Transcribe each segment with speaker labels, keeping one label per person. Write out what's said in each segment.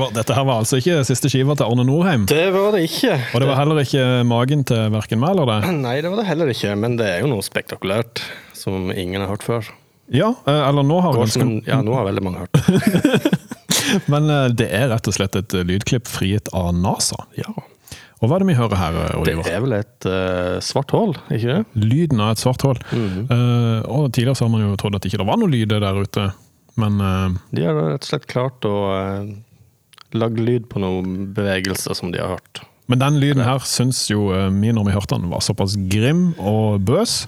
Speaker 1: Var, dette her var altså ikke siste skiva til Arne Norheim.
Speaker 2: Det var det ikke.
Speaker 1: Og det var heller ikke magen til verken meg eller deg.
Speaker 2: Nei, det var det heller ikke, men det er jo noe spektakulært som ingen har hørt før.
Speaker 1: Ja, eh, eller nå har ganske
Speaker 2: ja, nå har veldig mange hørt det.
Speaker 1: Men eh, det er rett og slett et lydklipp frigitt av NASA.
Speaker 2: Ja.
Speaker 1: Og hva er det vi hører her, Oliver?
Speaker 2: Det er vel et uh, svart hull, ikke det?
Speaker 1: Lyden av et svart hull. Eh, og tidligere så har man jo trodd at ikke det var noe lyder der ute. Men uh,
Speaker 2: De har rett og slett klart å lage lyd på noen bevegelser som de har hørt.
Speaker 1: Men den lyden her syns jo eh, vi når vi hørte den var såpass grim og bøs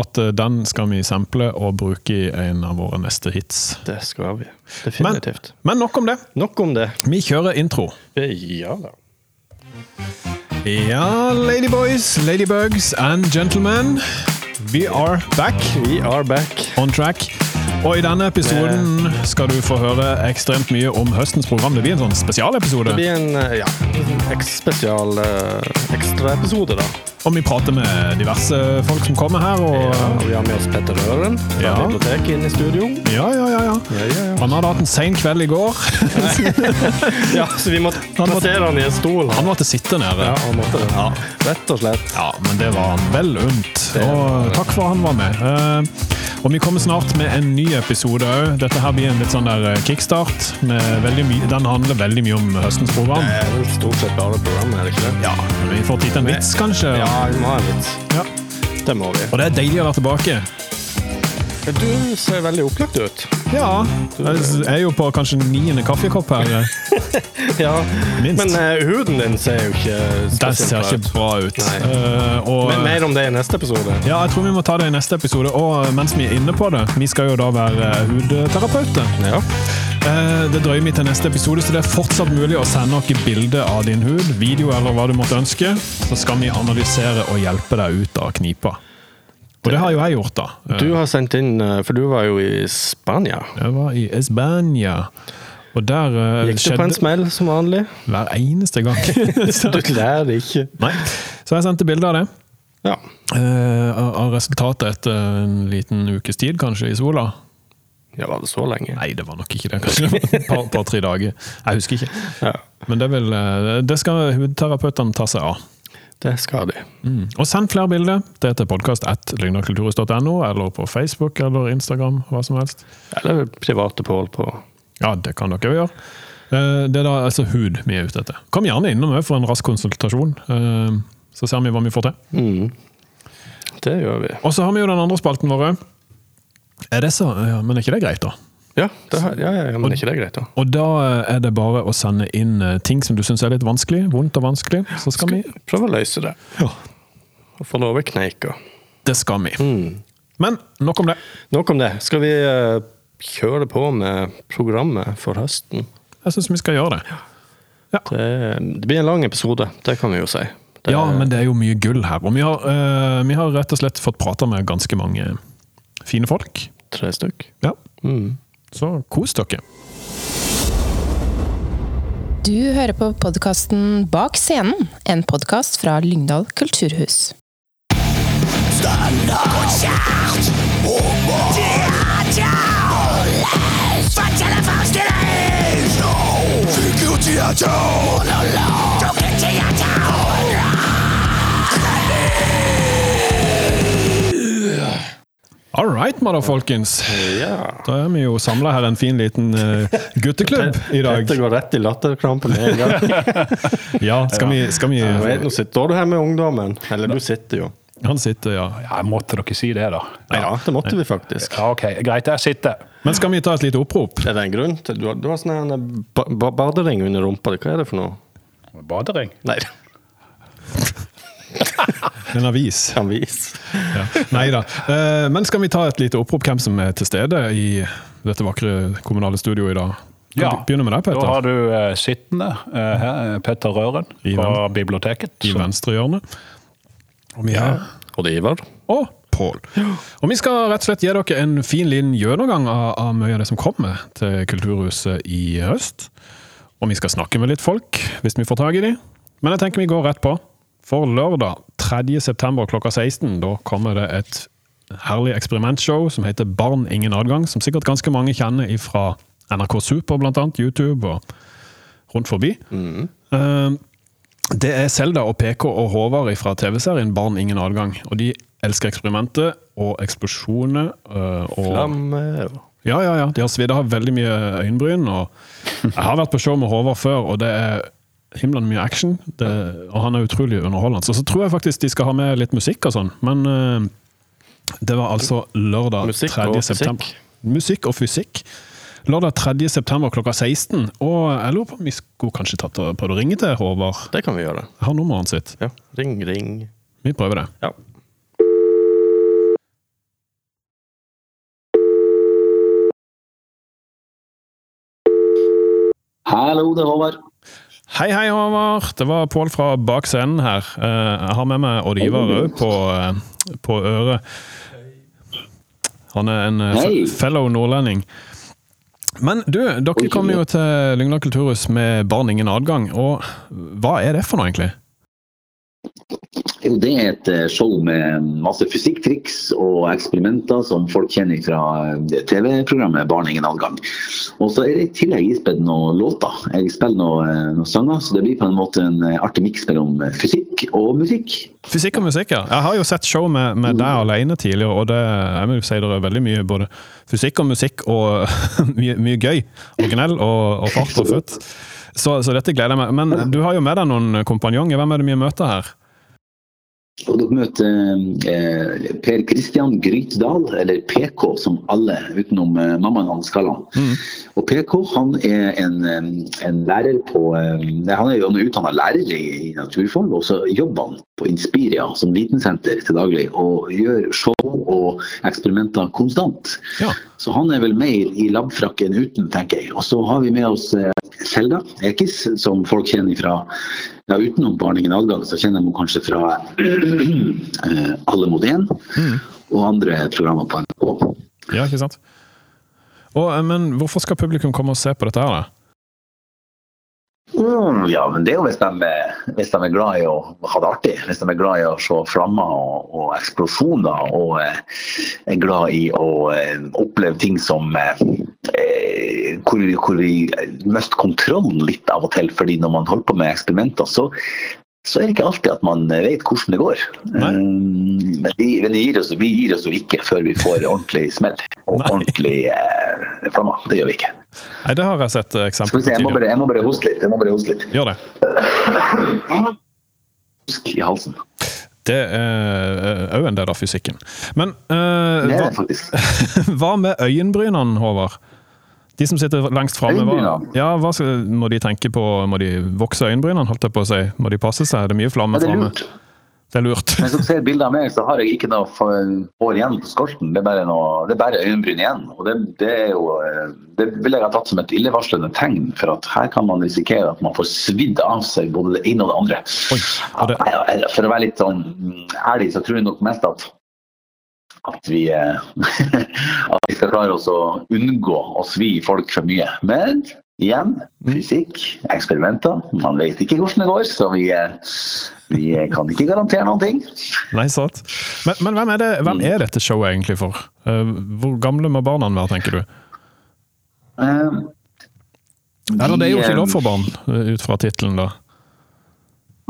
Speaker 1: at eh, den skal vi sample og bruke i en av våre neste hits.
Speaker 2: Det skal vi.
Speaker 1: Men,
Speaker 2: Definitivt.
Speaker 1: men nok om det.
Speaker 2: Nok om det.
Speaker 1: Vi kjører intro.
Speaker 2: Ja da.
Speaker 1: Ja, ladyboys, ladybugs and gentlemen. We are back
Speaker 2: We are back.
Speaker 1: on track. Og i denne episoden skal du få høre ekstremt mye om høstens program. Det blir en sånn spesialepisode.
Speaker 2: Det blir en eh, ja, spesial uh, ekstraepisode, da.
Speaker 1: Og vi prater med diverse folk som kommer her. Og,
Speaker 2: Ja, vi har med oss Petter Øren fra
Speaker 1: Ja.
Speaker 2: biblioteket inne i studio.
Speaker 1: ja, ja, ja, ja.
Speaker 2: Ja, ja, ja.
Speaker 1: Han hadde hatt en sein kveld i går.
Speaker 2: ja, så vi måtte
Speaker 1: Han måtte-
Speaker 2: plassere han i en stol.
Speaker 1: Han måtte sitte nede.
Speaker 2: Ja, han måtte det.
Speaker 1: Ja.
Speaker 2: Rett og slett.
Speaker 1: Ja, men det var han vel unt. Og takk for han var med. Eh, Og vi kommer snart med en ny episode òg. Dette her blir en litt sånn der eh, kickstart. Med den handler veldig mye om høstens program.
Speaker 2: Det er vel stort sett bare program, er det ikke det?
Speaker 1: Ja, Vi får tid til en vits, kanskje.
Speaker 2: Ja, vi må ha en vits.
Speaker 1: Ja.
Speaker 2: Det må vi.
Speaker 1: Og det er deilig å være tilbake.
Speaker 2: Du ser veldig opplagt ut.
Speaker 1: Ja. Jeg er jo på kanskje niende kaffekopp her.
Speaker 2: Ja,
Speaker 1: Minst.
Speaker 2: Men uh, huden din ser jo ikke
Speaker 1: Den ser ikke
Speaker 2: bra ut.
Speaker 1: bra ut.
Speaker 2: Nei.
Speaker 1: Eh, og,
Speaker 2: Men mer om det i neste episode.
Speaker 1: ja, jeg tror vi må ta det i neste episode. Og mens vi er inne på det, vi skal jo da være eh, hudterapeuter.
Speaker 2: Ja.
Speaker 1: Eh, Det drøyer vi til neste episode, så det er fortsatt mulig å sende noen bilde av din hud, video eller hva du måtte ønske. Så skal vi analysere og hjelpe deg ut av knipa. Og det har jo jeg gjort, da. Eh,
Speaker 2: Du har sendt inn, eh, for du var jo i Spania.
Speaker 1: Jeg var i Spania. og der uh,
Speaker 2: Gikk du på en smell som vanlig?
Speaker 1: hver eneste gang. Så-
Speaker 2: Du lærer ikke.
Speaker 1: Nei. Så jeg sendte bilde av det.
Speaker 2: Ja.
Speaker 1: Eh, av av resultatet etter en liten ukes tid, kanskje, i sola.
Speaker 2: Ja, var det så lenge?
Speaker 1: Nei, det var nok ikke det. Kanskje et par- par-tre dager. Jeg husker ikke.
Speaker 2: Ja,
Speaker 1: Men det, vil, eh, det skal hudterapeutene ta seg av.
Speaker 2: det skal de.
Speaker 1: Mm. Og send flere bilder. Det er til podkast.lygnarkulturhus.no, eller på Facebook eller Instagram, hva som helst.
Speaker 2: Eller private pål på
Speaker 1: Ja, det kan dere jo gjøre. Eh, Det er da altså hud vi er ute etter. Kom gjerne innom for en rask konsultasjon, eh, så ser vi hva vi får til.
Speaker 2: mm. Det gjør vi.
Speaker 1: Og så har vi jo den andre spalten vår. Er det så? Ja, men er ikke det greit, da?
Speaker 2: Ja, det har, ja, ja, ja, men er ikke det greit, da?
Speaker 1: Og da er det bare å sende inn eh, ting som du syns er litt vanskelig, vondt og vanskelig. Så skal vi
Speaker 2: Prøve å løse det.
Speaker 1: Ja.
Speaker 2: Og få det over kneika.
Speaker 1: Det skal vi.
Speaker 2: Mm.
Speaker 1: Men nok om det.
Speaker 2: Nok om det. Skal vi eh, kjøre på med programmet for høsten?
Speaker 1: Jeg syns vi skal gjøre det.
Speaker 2: Det, det blir en lang episode, det kan vi jo si. Det,
Speaker 1: Ja, men det er jo mye gull her. Og vi har, uh, vi har rett og slett fått prata med ganske mange fine folk.
Speaker 2: Tre stykk.
Speaker 1: Ja,
Speaker 2: Mm.
Speaker 1: Så kos dere.
Speaker 3: Du hører på podkasten Bak scenen, en podkast fra Lyngdal kulturhus.
Speaker 1: All right, mother, folkens.
Speaker 2: Ja.
Speaker 1: Da er vi jo samla her en fin liten uh, gutteklubb i dag.
Speaker 2: Dette går rett i latterkrampen med en gang.
Speaker 1: Ja, skal vi, skal vi
Speaker 2: Jeg vet, nå sitter du her med ungdommen. Eller du sitter jo.
Speaker 1: Han sitter, ja.
Speaker 4: Ja, måtte dere si det, da?
Speaker 2: Ja, det måtte vi faktisk.
Speaker 4: Ja, ok, Greit, jeg sitter.
Speaker 1: Men skal vi ta et lite opprop?
Speaker 2: Er det en grunn til Du har, du har sånn badering under rumpa. Hva er det for noe?
Speaker 4: Badering?
Speaker 2: Nei,
Speaker 1: En avis.
Speaker 2: kan vise.
Speaker 1: Ja. Nei da. Eh, men skal vi ta et lite opprop hvem som er til stede i dette vakre kommunale studioet i dag? Kan
Speaker 4: Ja.
Speaker 1: vi begynne med deg, Petter?
Speaker 4: Da har du uh, sittende uh, her, Petter Røren
Speaker 1: I
Speaker 4: fra biblioteket.
Speaker 1: I
Speaker 4: venstrehjørnet.
Speaker 1: venstre hjørne. Og vi har
Speaker 2: Og det er Ivar.
Speaker 1: og Pål. Og vi skal rett og slett gi dere en fin liten gjennomgang av, av mye av det som kommer til Kulturhuset i høst. Og vi skal snakke med litt folk, hvis vi får tak i dem. Men jeg tenker vi går rett på. For lørdag 3. september klokka 16, da kommer det et herlig eksperimentshow som heter Barn ingen adgang, som sikkert ganske mange kjenner fra NRK Super, blant annet, YouTube og rundt forbi. Mm. det er Selda og PK og Håvard fra TV-serien Barn ingen adgang. Og de elsker eksperimentet og eksplosjoner. eh, og
Speaker 2: Flammer
Speaker 1: ja, ja, ja. De har svidd av veldig mye øyenbryn. Og jeg har vært på show med Håvard før, og det er himlende mye action. Det, og han er utrolig underholdende. Så, så tror jeg faktisk de skal ha med litt musikk og sånn. Men uh, det var altså lørdag
Speaker 2: Musikk
Speaker 1: 3. september. Musikk og fysikk. Lørdag 3. september klokka 16. Og jeg lurer på om vi skulle kanskje tatt og prøvd å ringe til Håvard.
Speaker 2: Det kan vi gjøre.
Speaker 1: Jeg har nummeret sitt.
Speaker 2: Ja. Ring, ring.
Speaker 1: Vi prøver det.
Speaker 2: Ja.
Speaker 5: Hallo, det er Håvard.
Speaker 1: Hei, hei, Håvard. Det var Pål fra bak scenen her. Eh, Jeg har med meg Odd Ivar òg på, eh, på øret. Han er en eh,
Speaker 5: Hei.
Speaker 1: fellow nordlending. Men du, dere kom jo til Lyngdal kulturhus med Barn ingen adgang. Og hva er det for noe, egentlig?
Speaker 5: Jo, det er et eh, show med masse fysikktriks og eksperimenter som folk kjenner fra eh, TV-programmet Barn ingen adgang. Og så er det i tillegg ispedd noen låter. Jeg spiller noen, eh, noen sanger, så det blir på en måte en artig miks mellom fysikk og musikk.
Speaker 1: Fysikk og musikk, ja. Jeg har jo sett show med, med deg alene tidligere, og det, jeg vil si det er veldig mye både fysikk og musikk og mye, mye gøy. Originell og, og fart og futt. Så, så dette gleder jeg meg. Men du har jo med deg noen kompanjonger. Hvem er det vi møter her?
Speaker 5: Og dere møter eh, Per Kristian Grytdal, eller PK som alle utenom eh, mammaen hans kaller han. Og PK han er en, en lærer på eh, Han er jo utdanna lærer i, naturfag, og så jobber han på Inspiria som vitensenter til daglig og gjør show og eksperimenter konstant.
Speaker 1: Ja.
Speaker 5: Så han er vel mer i labfrakk enn uten, tenker jeg. Og så har vi med oss eh, Selda Ekis, som folk kjenner fra ja, Utenom Barningen adgang, så kjenner man kanskje fra eh, Alle mot én og andre programmer på NRK.
Speaker 1: Ja, ikke sant? Og, eh, men hvorfor skal publikum komme og se på dette her, da?
Speaker 5: Mm, ja, men det er jo hvis de, hvis de er glad i å ha det artig. Hvis de er glad i å se flammer og, og eksplosjoner og eh, er glad i å eh, oppleve ting som eh, hvor, hvor vi mister kontrollen litt av og til. fordi når man holder på med eksperimenter, så, så er det ikke alltid at man vet hvordan det går. Um, men vi, men vi, gir oss, vi gir oss jo ikke før vi får ordentlig smell og
Speaker 1: Nei.
Speaker 5: ordentlig eh, flammer. Det gjør vi ikke.
Speaker 1: Nei, det har jeg sett eh, eksempler på
Speaker 5: jeg må bare, jeg må bare hoste litt. Jeg må bare hoste litt.
Speaker 1: Gjør det.
Speaker 5: Husk i halsen.
Speaker 1: Det er òg en del av fysikken. Men
Speaker 5: uh,
Speaker 1: hva, hva med øyenbrynene, Håvard? De som sitter lengst framme, hva, ja, hva skal, må de tenke på? Må de vokse øyenbrynene, holdt jeg på å si? Må de passe seg? Det er mye flamme framme. Det er lurt.
Speaker 5: Hvis dere ser bilder av meg, så har jeg ikke noe hår igjen på skolten. Det er bare, noe, det er bare øyenbryn igjen. Og det, det jo eh, Det vil jeg ha tatt som et illevarslende tegn, for at her kan man risikere at man får svidd av seg både det ene og det andre.
Speaker 1: Oi, og det,
Speaker 5: For å være litt sånn ærlig, så tror jeg nok mest at at vi, eh, at vi skal klare oss å unngå å svi folk for mye. Men igjen, fysikk, eksperimenter. Man vet ikke hvordan det går, så vi, eh, vi kan ikke garantere noen ting.
Speaker 1: nei, sant. Men, men hvem, er det, hvem er dette showet egentlig for? Eh, hvor gamle må barna være, tenker du?
Speaker 5: Eh,
Speaker 1: Eller det er jo ikke lov for barn, ut fra tittelen, da.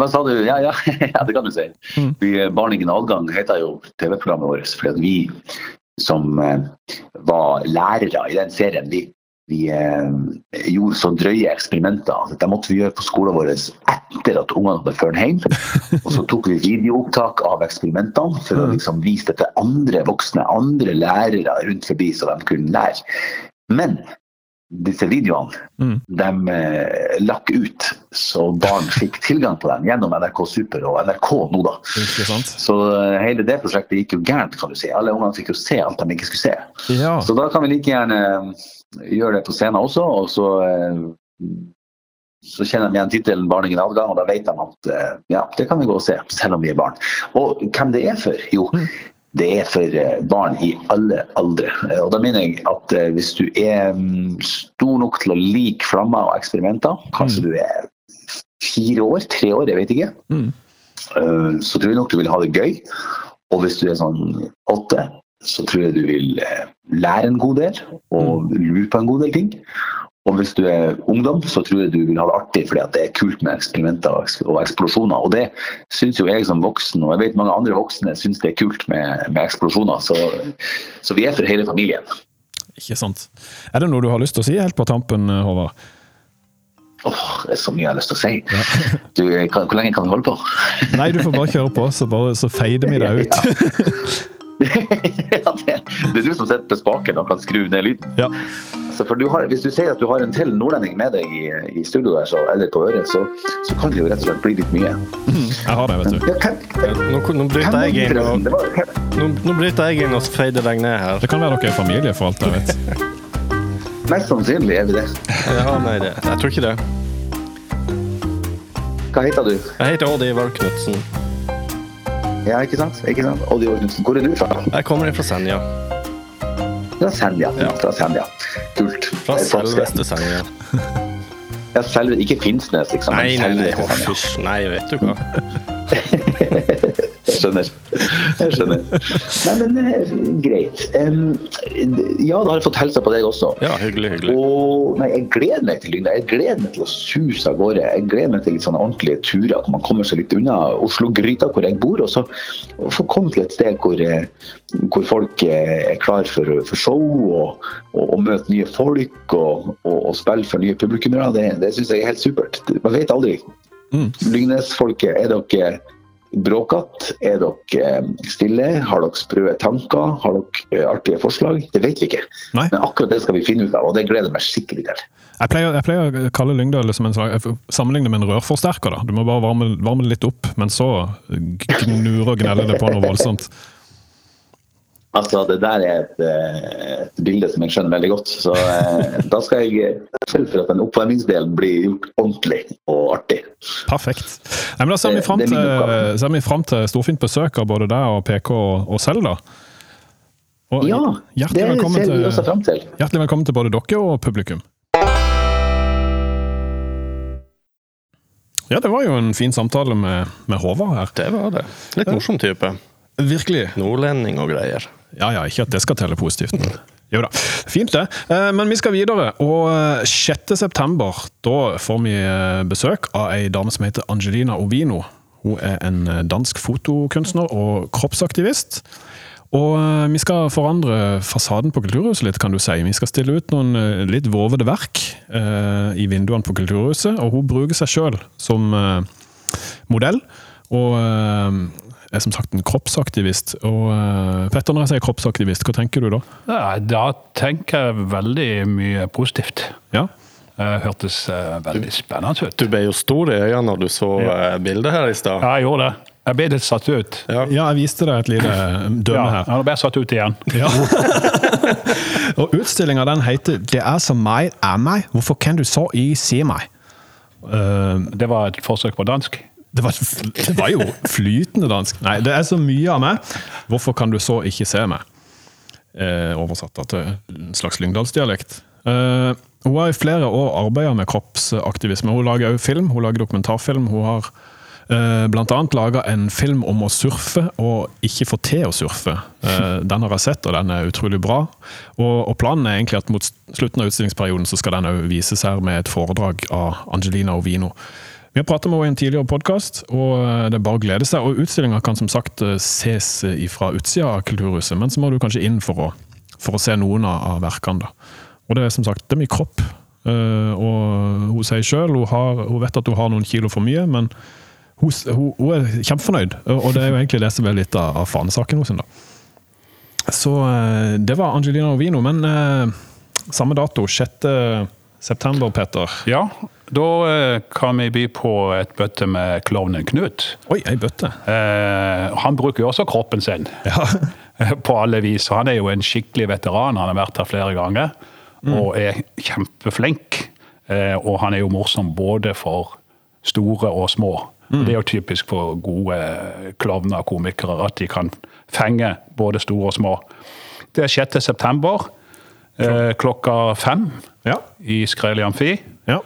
Speaker 5: Hva sa du? Ja, ja, ja det kan du si.
Speaker 1: Mm.
Speaker 5: Vi, eh, Barn ingen adgang heter jo TV-programmet vårt fordi vi som eh, var lærere i den serien, vi, vi eh, gjorde så drøye eksperimenter. Det måtte vi gjøre på skolen vår etter at ungene hadde ført hjem. Og så tok vi videoopptak av eksperimentene for å liksom vise det til andre voksne, andre lærere rundt forbi, så de kunne lære. Men disse videoene
Speaker 1: Mm.
Speaker 5: de eh, lakk ut, så barn fikk tilgang på dem gjennom NRK Super og NRK nå, da. Så eh, hele det prosjektet gikk jo gærent, kan du si. Alle ungene fikk jo se alt de ikke skulle se.
Speaker 1: Ja.
Speaker 5: Så da kan vi like gjerne eh, gjøre det på scenen også, og så eh, så kjenner de igjen tittelen 'Barn ingen adgang', og da vet de at eh, ja, det kan vi gå og se, selv om vi er barn. Og hvem det er for? Jo, det er for eh, barn i alle aldre. Eh, Og da mener jeg at eh, hvis du er mm, stor nok til å like flammer og eksperimenter, kanskje du er fire år, tre år, jeg vet ikke,
Speaker 1: Mm.
Speaker 5: så tror jeg nok du vil ha det gøy. Og hvis du er sånn åtte, så tror jeg du vil lære en god del og lure på en god del ting. Og hvis du er ungdom, så tror jeg du vil ha det artig fordi det er kult med eksperimenter og eksplosjoner. Og det syns jo jeg som voksen, og jeg vet mange andre voksne syns det er kult med, med eksplosjoner. Så, så vi er for hele familien.
Speaker 1: Ikke sant. Er det noe du har lyst til å si helt på tampen, Håvard?
Speaker 5: Åh, det er så mye jeg har lyst til å si. Du, kan, hvor lenge kan vi holde på?
Speaker 1: Nei, du får bare kjøre på, så, bare, så feider vi deg ut.
Speaker 5: ja, det, det er du som sitter på spaken og kan skru ned lyden.
Speaker 1: Ja.
Speaker 5: Så for du har, hvis du sier at du har en til nordlending med deg i, i studio der, så, eller på øret, så, så kan det jo rett og slett bli litt mye.
Speaker 1: Jeg har det, vet du.
Speaker 5: Ja,
Speaker 2: Nå, nå bryter jeg inn og,
Speaker 5: det var, hvem,
Speaker 2: nå, nå bryter jeg inn og feider deg ned her.
Speaker 1: Det kan være dere er familie, for alt jeg vet.
Speaker 5: Mest sannsynlig er vi det.
Speaker 2: Ja, nei, det, jeg tror ikke det.
Speaker 5: Hva heter du?
Speaker 2: Jeg heter Odd Ivar Knutsen.
Speaker 5: Ja, ikke sant? Ikke sant? Odd Ivar Knutsen. Hvor er du fra?
Speaker 2: Jeg kommer fra Senja.
Speaker 5: Fra Senja.
Speaker 2: Ja.
Speaker 5: Fra Senja. Kult.
Speaker 2: Fra selveste Senja.
Speaker 5: Ja, selve, ikke Finnsnes, liksom.
Speaker 2: Nei, nei, nei. Nei, vet du hva.
Speaker 5: Skjønner. Jeg skjønner. Nei, men eh, greit. Um, ja, da har jeg fått hilse på deg også.
Speaker 2: Ja, hyggelig, hyggelig.
Speaker 5: Og nei, jeg gleder meg til Lygna. Jeg gleder meg til å suse av gårde. Jeg gleder meg til litt sånne ordentlige turer hvor man kommer seg litt unna Oslo-gryta hvor jeg bor. Og så få komme til et sted hvor, eh, hvor folk eh, er klar for, for show og, og, og møte nye folk og, og, spille for nye publikummere. Det, det syns jeg er helt supert. Man vet aldri. Lyngnes-folket, er dere bråkete? Er dere eh, stille? Har dere sprø tanker? Har dere eh, artige forslag? Det vet vi ikke.
Speaker 1: Nei.
Speaker 5: Men akkurat det skal vi finne ut av, og det gleder jeg meg skikkelig til.
Speaker 1: Jeg pleier, jeg pleier å kalle Lyngdal liksom en slags, sammenligne med en rørforsterker. da. Du må bare varme, varme det litt opp, men så gnure og gnelle det på noe voldsomt.
Speaker 5: Altså, Det der er et, eh, et bilde som jeg skjønner veldig godt. Så eh, da skal jeg sørge for at den oppvarmingsdelen blir gjort ordentlig og artig.
Speaker 1: Perfekt. Nei, men Da ser vi fram til, ser vi frem til storfint besøk av både deg og PK og, og Selda. Og
Speaker 5: Ja, det ser vi også fram til.
Speaker 1: hjertelig velkommen til både dere og publikum. Ja, det var jo en fin samtale med, med Håvard her.
Speaker 2: Det var det. Litt morsom type.
Speaker 1: Virkelig.
Speaker 2: Nordlending og greier.
Speaker 1: Ja, ja, ikke at det skal telle positivt. Jo da, fint det. Eh, Men vi skal videre. Og eh, 6. september, da får vi eh, besøk av ei dame som heter Angelina Ovino. Hun er en eh, dansk fotokunstner og kroppsaktivist. Og eh, vi skal forandre fasaden på Kulturhuset litt, kan du si. Vi skal stille ut noen eh, litt vovede verk eh, i vinduene på Kulturhuset, og hun bruker seg sjøl som eh, modell. Og eh, er som sagt en kroppsaktivist. Og eh, Petter, når jeg sier kroppsaktivist, hva tenker du da?
Speaker 4: Ja, da tenker jeg veldig mye positivt.
Speaker 1: Ja?
Speaker 4: Det hørtes eh, veldig spennende ut.
Speaker 2: Du ble jo stor i øynene når du så
Speaker 4: Ja.
Speaker 2: bildet her i stad.
Speaker 4: Ja, jeg gjorde det. Jeg ble litt satt ut.
Speaker 2: Ja.
Speaker 1: Ja, jeg viste deg et lite dømme her.
Speaker 4: Ja, nå ble jeg satt ut igjen.
Speaker 1: Ja. og utstillinga den heter 'Det er som meg er meg, hvorfor kan du så i se meg'? Uh,
Speaker 4: Det var et forsøk på dansk.
Speaker 1: Det, var, det var jo flytende dansk. Nei, det er så mye av meg, hvorfor kan du så ikke se meg? Eh, oversatt til en slags lyngdalsdialekt. Eh, hun har i flere år arbeidet med kroppsaktivisme. Hun lager også film, hun lager dokumentarfilm. Hun har eh, annet laga en film om å surfe og ikke få til å surfe. Eh, den har jeg sett, og den er utrolig bra. Og, og planen er egentlig at mot slutten av utstillingsperioden så skal den også vises her med et foredrag av Angelina Ovino. Vi har pratet med henne i en tidligere podkast, og eh, det er bare å glede seg. Og Utstillinga kan som sagt eh, ses fra utsida av Kulturhuset, men så må du kanskje inn for å, for å se noen av, verkene. da. Og det er som sagt det er mye kropp. Eh, og hun sier sjøl hun, hun vet at hun har noen kilo for mye, men hun, hun, hun er kjempefornøyd. Og det er jo egentlig det som er litt av, av fanesaken hos henne. da. Så eh, det var Angelina Ovino, men eh, samme dato, 6. september, Petter.
Speaker 4: Ja, da eh, kan vi by på et bøtte med klovnen Knut.
Speaker 1: Oi, ei bøtte.
Speaker 4: Eh, han bruker jo også kroppen sin
Speaker 1: Ja.
Speaker 4: på alle vis. og Han er jo en skikkelig veteran. Han har vært her flere ganger og er kjempeflink. Eh, og han er jo morsom både for store og små. Mm. Det er jo typisk for gode klovner og komikere at de kan fenge både store og små. Det er 6. september eh, klokka fem
Speaker 1: ja.
Speaker 4: i Skreli Amfi.
Speaker 1: ja.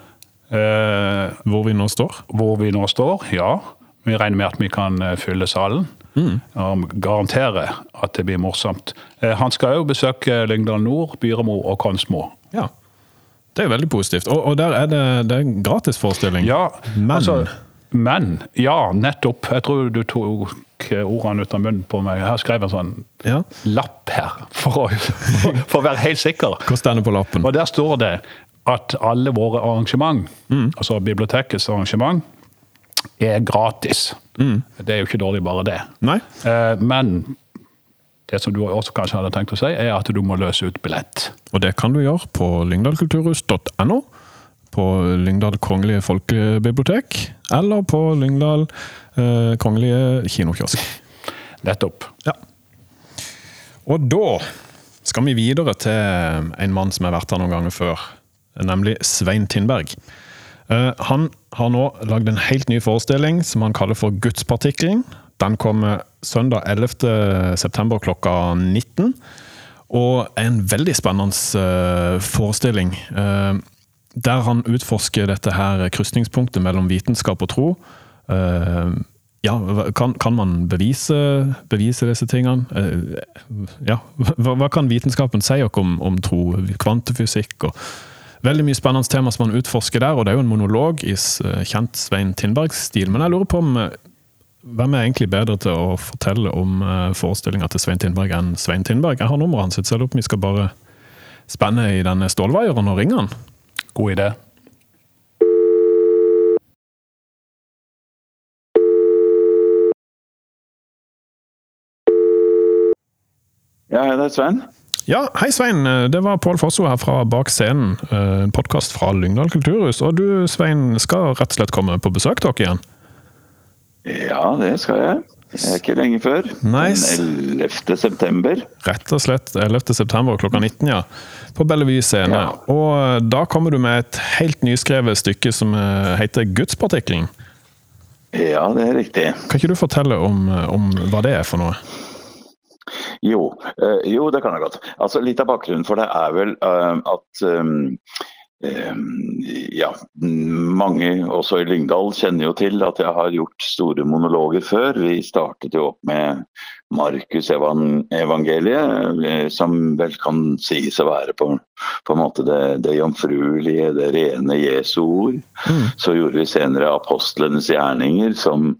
Speaker 4: Eh,
Speaker 1: Hvor vi nå står.
Speaker 4: hvor vi nå står, ja. Vi regner med at vi kan eh, fylle salen. Og garantere at det blir morsomt. Eh, Han skal jo besøke Lyngdal Nord, Byremo og Konsmo.
Speaker 1: Ja. Det er veldig positivt. Og, og der er det, det er en gratis forestilling.
Speaker 4: Ja,
Speaker 1: Men
Speaker 4: altså, men Ja, nettopp. Jeg tror du tok ordene ut av munnen på meg. Jeg har skrevet en sånn
Speaker 1: ja.
Speaker 4: lapp her, for å, for å være helt sikker.
Speaker 1: Hva står det på lappen?
Speaker 4: Og der står det at alle våre arrangement, altså bibliotekets arrangement, er gratis. Det er jo ikke dårlig bare det.
Speaker 1: Nei?
Speaker 4: Eh, Men det som du også kanskje hadde tenkt å si, er at du må løse ut billett.
Speaker 1: Og det kan du gjøre på lyngdalkulturhus.no, på Lyngdal kongelige folkebibliotek, eller på Lyngdal eh, kongelige kinokiosk.
Speaker 4: Nettopp.
Speaker 1: Ja. Og da skal vi videre til en mann som har vært her noen ganger før, nemlig Svein Tindberg. Eh, Han har nå lagd en helt ny forestilling som han kaller for Gudspartikkelen. Den kommer søndag 11. september klokka 19. Og en veldig spennende eh, forestilling. Eh, Der han utforsker dette her krysningspunktet mellom vitenskap og tro. Eh, ja, kan, kan man bevise, bevise disse tingene? Eh, Ja, hva, hva kan vitenskapen si oss om, om tro? Kvantefysikk og Veldig mye spennende tema som man utforsker der, og det er jo en monolog i kjent Svein Tindberg-stil. Men jeg lurer på om eh, hvem er egentlig bedre til å fortelle om forestillinga til Svein Tindberg enn Svein Tindberg? Jeg har nummeret hans, så jeg lurer på om vi skal bare spenne i denne stålvaieren og ringe han.
Speaker 4: God idé.
Speaker 6: Ja, det er Svein.
Speaker 1: Ja, hei Svein. Det var Pål Fosso her fra Bak scenen. eh, En podkast fra Lyngdal kulturhus. Og du Svein skal rett og slett komme på besøk til dere igjen?
Speaker 6: Ja, det skal jeg. Det er ikke lenge før.
Speaker 1: Nice.
Speaker 6: Den 11. september.
Speaker 1: Rett og slett 11. september klokka 19, ja. På Bellevue scene.
Speaker 6: Ja.
Speaker 1: Og eh, da kommer du med et helt nyskrevet stykke som eh, heter Gudspartikkelen.
Speaker 6: Ja, det er riktig.
Speaker 1: Kan ikke du fortelle om, eh, om hva det er for noe?
Speaker 6: Jo, jo, det kan jeg godt. Altså, Litt av bakgrunnen for det er vel eh, at um, ja, mange også i Lyngdal kjenner jo til at jeg har gjort store monologer før. Vi startet jo opp med Markus-evangeliet, eh, som vel kan sies å være på, på en måte det, det jomfruelige, det rene Jesu ord. Så gjorde vi senere Apostlenes gjerninger, som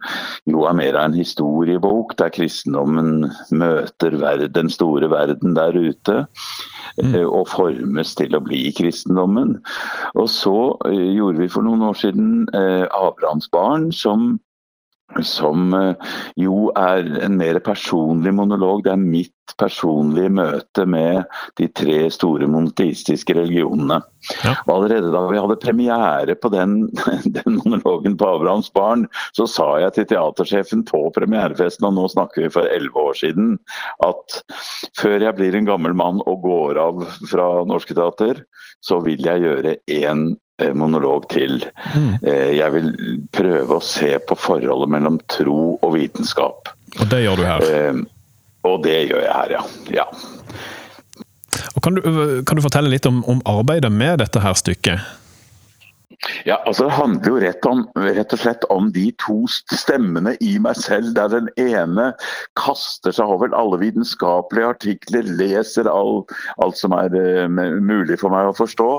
Speaker 6: jo er mer av en historiebok, der kristendommen møter den store verden der ute. Mm. Og formes til å bli kristendommen. Og så eh, gjorde vi for noen år siden eh, Abrahams barn, som som eh, jo er en mer personlig monolog. Det er mitt personlige møte med de tre store monoteistiske religionene.
Speaker 1: Ja.
Speaker 6: Og allerede da vi hadde premiere på den, den monologen på Abrahams barn, så sa jeg til teatersjefen på premierefesten, og nå snakker vi for elleve år siden, at før jeg blir en gammel mann og går av fra Norske Teater, så vil jeg gjøre én monolog til. Eh, Jeg vil prøve å se på forholdet mellom tro og vitenskap.
Speaker 1: Og det gjør du her.
Speaker 6: Eh, Og det gjør jeg her, ja. ja.
Speaker 1: Og kan, du, kan du fortelle litt om, om arbeidet med dette her stykket?
Speaker 6: Ja, altså Det handler jo rett, om, rett og slett om de to stemmene i meg selv, der den ene kaster seg over alle vitenskapelige artikler, leser all, alt som er uh, mulig for meg å forstå.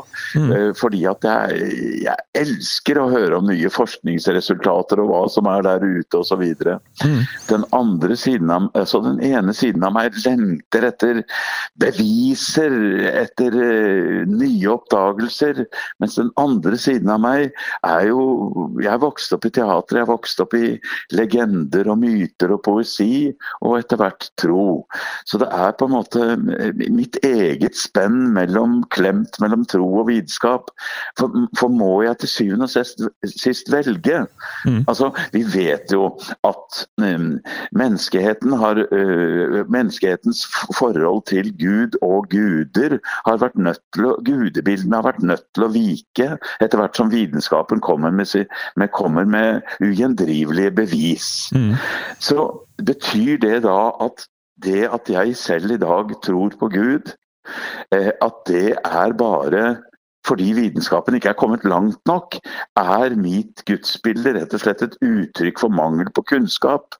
Speaker 6: eh, fordi at jeg, jeg elsker å høre om nye forskningsresultater og hva som er der ute osv. Den andre siden av, altså den ene siden av meg lengter etter beviser, etter uh, nye oppdagelser, mens den andre siden av meg er jo Jeg vokste opp i teater, jeg vokste opp i legender og myter og poesi, og etter hvert tro. Så det er på en måte mitt eget spenn mellom klemt mellom tro og vitenskap. For, for må jeg til syvende og sist, sist velge? Altså, vi vet jo at um, menneskeheten har uh, Menneskehetens forhold til Gud og guder har vært nødt til å Gudebildene har vært nødt til å vike etter hvert som vitenskapen kommer med, med, kommer med ugjendrivelige bevis. Så betyr det da at det at jeg selv i dag tror på Gud, eh, at det er bare fordi vitenskapen ikke er kommet langt nok, er mitt gudsbilde rett og slett et uttrykk for mangel på kunnskap.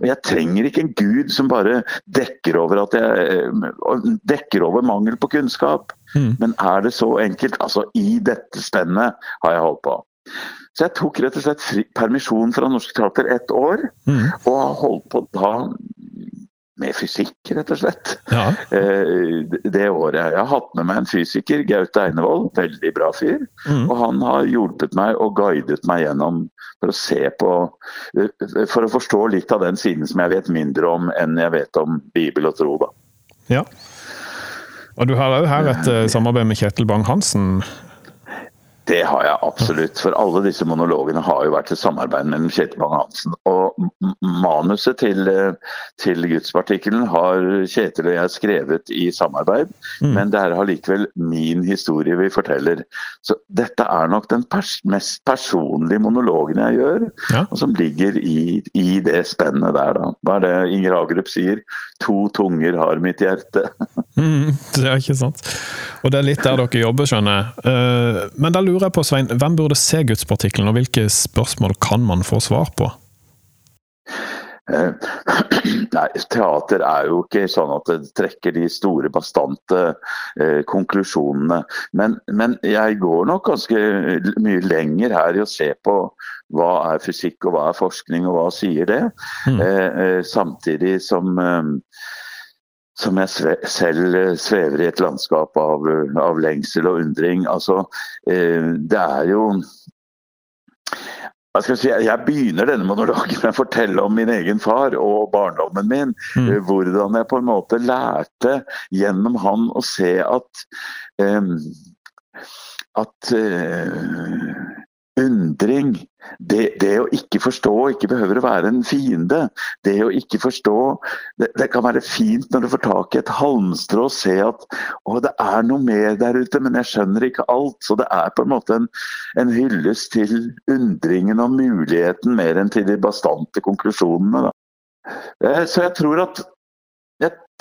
Speaker 6: Og jeg trenger ikke en gud som bare dekker over, at jeg, dekker over mangel på kunnskap.
Speaker 1: Mm.
Speaker 6: Men er det så enkelt? Altså, i dette spennet har jeg holdt på. Så jeg tok rett og slett permisjon fra Norsk Teater ett år,
Speaker 1: Mm.
Speaker 6: og har holdt på da med fysikk, rett og slett.
Speaker 1: Ja.
Speaker 6: Eh, det året. Jeg har hatt med meg en fysiker, Gaute Einevold, veldig bra fyr.
Speaker 1: Mm.
Speaker 6: Og han har hjulpet meg og guidet meg gjennom for å se på For å forstå litt av den siden som jeg vet mindre om enn jeg vet om Bibel og tro, da.
Speaker 1: ja. Og du har òg her et eh, samarbeid med Kjetil Bang-Hansen.
Speaker 6: Det har jeg absolutt. For alle disse monologene har jo vært et samarbeid mellom Kjetil Bang-Hansen. Og manuset til, eh, til gudspartikkelen har Kjetil og jeg skrevet i samarbeid.
Speaker 1: Mm.
Speaker 6: Men det er allikevel min historie vi forteller. Så dette er nok den pers mest personlige monologen jeg gjør.
Speaker 1: Ja.
Speaker 6: Og som ligger i, i det spennet der, da. Hva er det Inger Hagerup sier? To tunger har mitt hjerte.
Speaker 1: Mm, det er ikke sant. Og det er litt der dere jobber, skjønner jeg. Eh, Men da lurer jeg på, Svein, hvem burde se gudspartikkelen, og hvilke spørsmål kan man få svar på?
Speaker 6: Eh, Nei, teater er jo ikke sånn at det trekker de store, bastante eh, konklusjonene. Men, men jeg går nok ganske mye lenger her i å se på hva er fysikk og hva er forskning, og hva sier det.
Speaker 1: Mm.
Speaker 6: Eh, eh, samtidig som eh, som jeg sve, selv eh, svever i et landskap av, eh, av lengsel og undring. Altså, eh, det er jo jeg, si, jeg begynner denne monologen med å fortelle om min egen far og barndommen min.
Speaker 1: Mm.
Speaker 6: eh, Hvordan jeg på en måte lærte gjennom han å se at eh, at eh, undring det, det å ikke forstå ikke behøver å være en fiende. Det å ikke forstå det, det kan være fint når du får tak i et halmstrå og se at å, det er noe mer der ute, men jeg skjønner ikke alt. Så det er på en måte en, en hyllest til undringen og muligheten mer enn til de bastante konklusjonene. Da. Eh, Så jeg tror at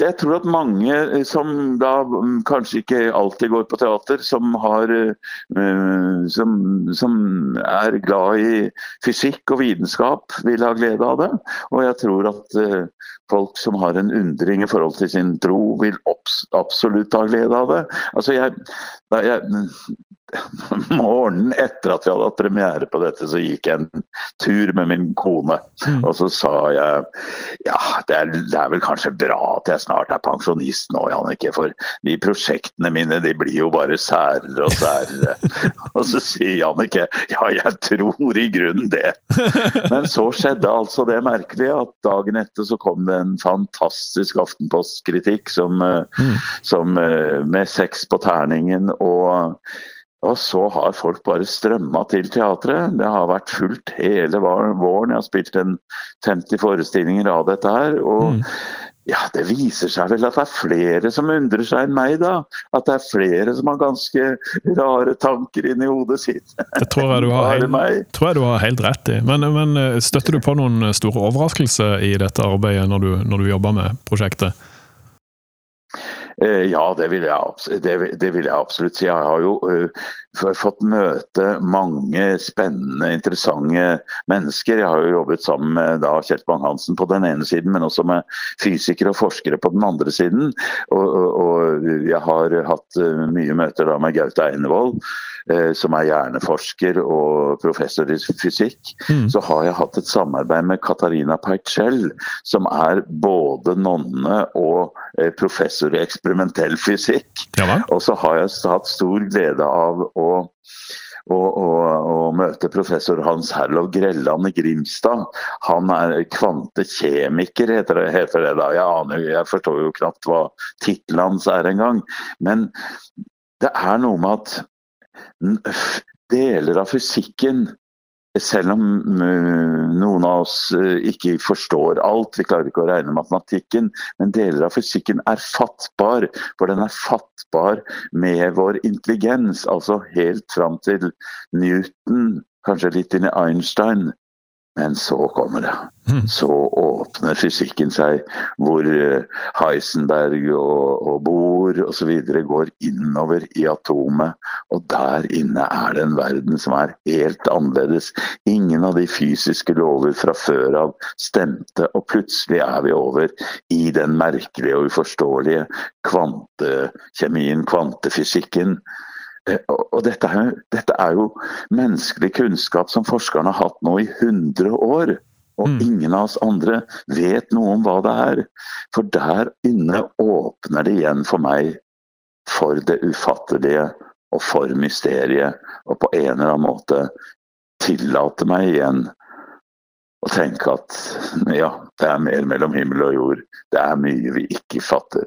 Speaker 6: jeg, tror at mange eh, som da mm, kanskje ikke alltid går på teater, som, har, eh, som, som er glad i fysikk og vitenskap, vil ha glede av det. Og jeg tror at eh, folk som har en undring i forhold til sin tro, vil absolutt ha glede av det. Altså jeg, jeg Morgenen etter at vi hadde hatt premiere på dette, så gikk jeg en tur med min kone.
Speaker 1: Mm.
Speaker 6: Og så sa jeg ja, det er, det er vel kanskje bra at jeg snart er pensjonist nå, Jannicke. For de prosjektene mine de blir jo bare særere og særere. og så sier Jannicke ja, jeg tror i grunnen det. Men så skjedde altså det merkelige at dagen etter så kom det en fantastisk Aftenpost-kritikk som, eh,
Speaker 1: Mm.
Speaker 6: som eh, med seks på terningen. og og så har folk bare strømma til teatret. Det har vært fullt hele våren. Jeg har spilt en 50 forestillinger av dette her. Og
Speaker 1: Mm.
Speaker 6: ja, det viser seg vel at det er flere som undrer seg enn meg, da. At det er flere som har ganske rare tanker inni hodet sitt.
Speaker 1: Det tror jeg du har helt, tror jeg du har helt rett i. Men, men eh, støtter du på noen store overraskelser i dette arbeidet når du, når du jobber med prosjektet?
Speaker 6: Eh, Ja, det vil, jeg, det, vil- jeg absolutt si. Jeg har jo eh, fått møte mange spennende, interessante mennesker. Jeg har jo jobbet sammen med da, Kjell Bang-Hansen på den ene siden, men også med fysikere og forskere på den andre siden. Og, og, og jeg har hatt eh, mye møter da med Gaute Einevold, eh, som er hjerneforsker og professor i fysikk.
Speaker 1: Mm.
Speaker 6: Så har jeg hatt et samarbeid med Katarina Peitschel, som er både nonne og eh, professor i eksperimentell fysikk.
Speaker 1: Ja?
Speaker 6: Og så har jeg hatt stor glede av å, å, og, og møte professor Hans Herlov Grelland i Grimstad. Han er kvantekjemiker, heter det, heter det da. Jeg aner jeg forstår jo knapt hva tittelen hans er engang. Men det er noe med at deler av fysikken selv om mm, noen av oss eh, ikke forstår alt, vi klarer ikke å regne matematikken, men deler av fysikken er fattbar. For den er fattbar med vår intelligens, altså helt fram til Newton, kanskje litt inn i Einstein. Men så kommer det. Så åpner fysikken seg, hvor eh, Heisenberg og, og Bohr osv. går innover i atomet. Og der inne er det en verden som er helt annerledes. Ingen av de fysiske lover fra før av stemte, og plutselig er vi over i den merkelige og uforståelige kvantekjemien, kvantefysikken. Eh, Og dette er, dette er jo menneskelig kunnskap som forskerne har hatt nå i 100 år. Og ingen av oss andre vet noe om hva det er. For der inne åpner det igjen for meg for det ufattelige og for mysteriet. Og på en eller annen måte tillate meg igjen å tenke at ja, det er mer mellom himmel og jord. Det er mye vi ikke fatter.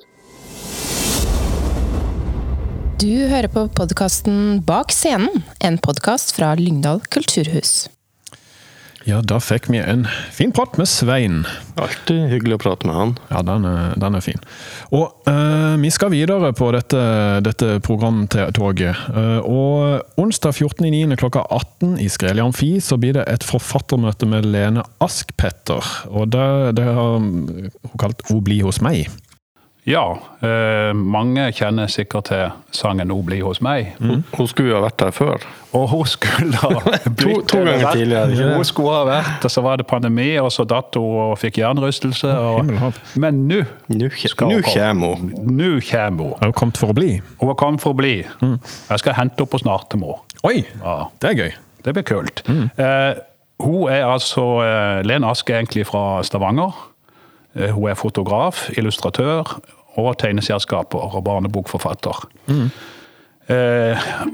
Speaker 3: Du hører på podkasten Bak scenen, en podkast fra Lyngdal kulturhus.
Speaker 1: Ja, da fikk vi en fin prat med Svein.
Speaker 2: Alltid hyggelig å prate med han.
Speaker 1: Ja, den er, den er fin. Og uh, vi skal videre på dette, dette programtoget. Uh, og onsdag 14.09. klokka 18 i Skreli Amfi så blir det et forfattermøte med Lene Askpetter. Og det, det har hun kalt 'O bli hos meg'.
Speaker 4: Ja, eh, mange kjenner sikkert til sangen 'Nå bli hos meg'.
Speaker 2: Hun, hun skulle jo ha vært der før.
Speaker 4: Og hun skulle ha blitt
Speaker 2: to ganger
Speaker 4: vært-
Speaker 2: tidligere, ikke?
Speaker 4: Hun skulle ha vært, og så var det pandemi, og så datt hun og fikk
Speaker 1: jernrystelse. og
Speaker 4: men nå
Speaker 2: kommer hun.
Speaker 4: Nå kommer hun.
Speaker 1: Har hun kommet for å bli?
Speaker 4: Hun har kommet for å bli. Jeg skal hente henne på Snartemo.
Speaker 1: Oi!
Speaker 4: Ja.
Speaker 1: Det er gøy.
Speaker 4: Det blir kult. Eh, hun er altså eh, Lene Aske egentlig fra Stavanger. Eh, hun er fotograf, illustratør og tegneserieskaper og barnebokforfatter. Mm.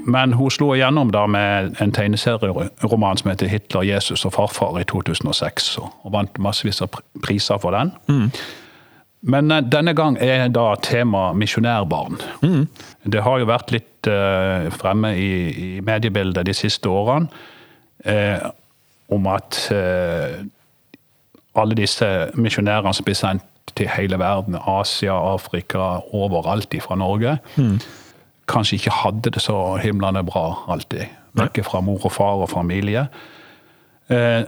Speaker 4: men hun slo igjennom da med en tegneserieroman som heter 'Hitler, Jesus og farfar' i 2006, og vant massevis av priser for den. Men eh, denne gang er da tema misjonærbarn. Det har jo vært litt eh, fremme i, i mediebildet de siste årene eh, om at eh, alle disse misjonærene som blir sendt til hele verden, Asia, Afrika, overalt fra Norge, kanskje ikke hadde det så himlende bra alltid. Vekke fra mor og far og familie. Eh,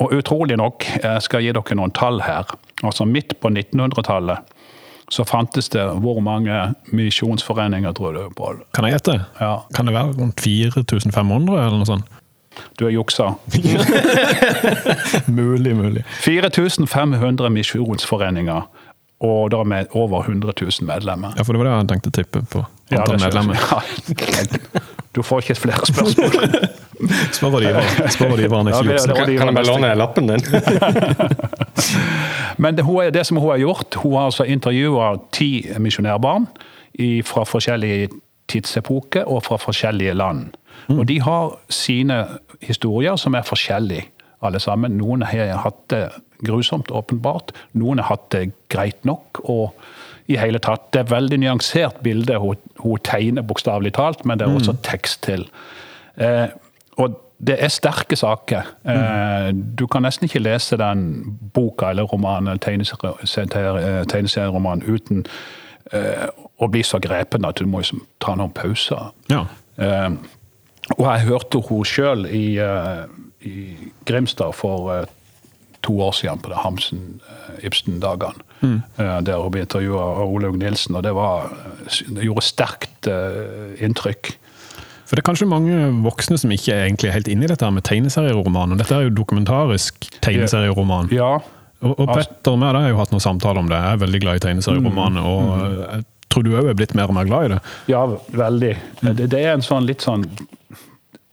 Speaker 4: og utrolig nok, jeg skal gi dere noen tall her. Altså Midt på 1900-tallet så fantes det hvor mange misjonsforeninger, tror du? Pål?
Speaker 1: Kan jeg gjette?
Speaker 4: Ja,
Speaker 1: Kan det være rundt 4500, eller noe sånt?
Speaker 4: Du har juksa.
Speaker 1: Mulig, mulig.
Speaker 4: 4500 misjonsforeninger, og da med over 100 000 medlemmer.
Speaker 1: Ja, for det var det jeg tenkte å tippe på.
Speaker 4: Ja,
Speaker 1: medlemmer.
Speaker 4: Ja. Du får ikke flere spørsmål.
Speaker 1: Spør rådgiver- spør rådgiveren,
Speaker 4: Ja,
Speaker 1: ikke
Speaker 4: det- det-
Speaker 2: Kan, kan jeg bare låne lappen din?
Speaker 4: Men det, hun det som hun har gjort, hun har altså intervjua ti misjonærbarn fra forskjellige tidsepoker og fra forskjellige land. Og de har sine historier som er forskjellige, alle sammen. Noen har hatt det grusomt, åpenbart. Noen har hatt det greit nok. og i hele tatt. Det er veldig nyansert bilde hun, hun tegner, bokstavelig talt, men det er også tekst til. Eh, og det er sterke saker. Eh, du kan nesten ikke lese den boka eller romanen eller tegneserie- tegneserieromanen uten eh, å bli så grepen at du må liksom ta noen pauser.
Speaker 1: Ja.
Speaker 4: Eh, og jeg hørte henne sjøl i, eh, i Grimstad for eh, to år siden på det Hamsen-Ibsen-dagene. Mm. der hun ble intervjua av Olaug Nilsen, og det, var, det gjorde sterkt eh, inntrykk.
Speaker 1: For det er kanskje mange voksne som ikke er egentlig helt inne i dette med tegneserieroman. og Dette er jo dokumentarisk tegneserieroman.
Speaker 4: Ja,
Speaker 1: Og, og Petter og meg har jo hatt noen samtaler om det. Jeg er veldig glad i tegneserieroman, og jeg tror du òg er blitt mer og mer glad i det.
Speaker 4: ja veldig. Det, det er en sånn litt sånn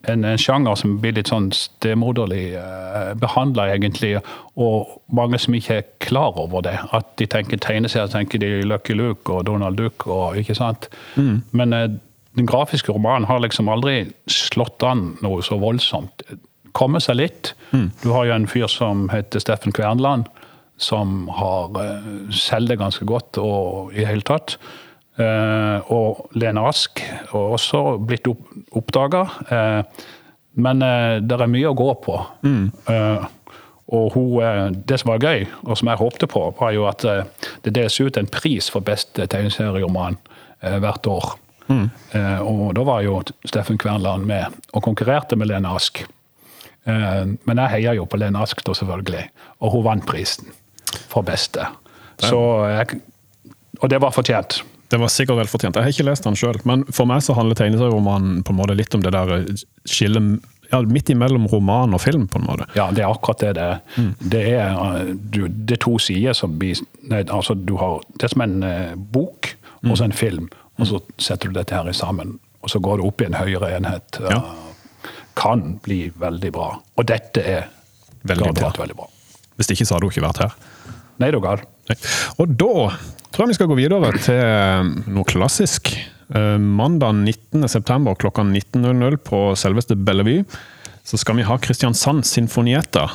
Speaker 4: en, en sjanger som blir litt sånn stemoderlig eh, behandla, egentlig. Og mange som ikke er klar over det. At de tenker tegneserier, tenker de Lucky Luke og Donald Duck og ikke sant. Men eh, den grafiske romanen har liksom aldri slått an noe så voldsomt. Komme seg litt. Du har jo en fyr som heter Steffen Kvernland, som har eh, selger ganske godt og i det hele tatt. Eh, og Lene Ask har også blitt opp, oppdaga. Eh, men eh, det er mye å gå på. Eh, og hun, det som var gøy, og som jeg håpte på, var jo at det deles ut en pris for beste tegneserieroman hvert år. Eh, og da var jo Steffen Kvernland med og konkurrerte med Lene Ask. Eh, Men jeg heier jo på Lene Ask, da, selvfølgelig. Og hun vant prisen for beste. Så jeg, og det var fortjent.
Speaker 1: Det var sikkert velfortjent. Jeg har ikke lest den sjøl, men for meg så handler tegneserieromanen på en måte litt om det der skillet ja, midt imellom roman og film, på en måte.
Speaker 4: Ja, det er akkurat det det er. Det er, eh, du, det er to sider som blir nei, altså du har, Det er som en eh, bok og så en film, og så setter du dette her i sammen. Og så går det opp i en høyere enhet.
Speaker 1: Ja.
Speaker 4: Eh, Kan bli veldig bra. Og dette er
Speaker 1: Veldig bra.
Speaker 4: veldig bra.
Speaker 1: Hvis ikke så hadde hun ikke vært her.
Speaker 4: Nei, du gal.
Speaker 1: Og da tror jeg vi skal gå videre til noe klassisk. Eh, Mandag 19.9. klokka 19.00 på selveste Bellevue så skal vi ha Kristiansand Sinfonietta.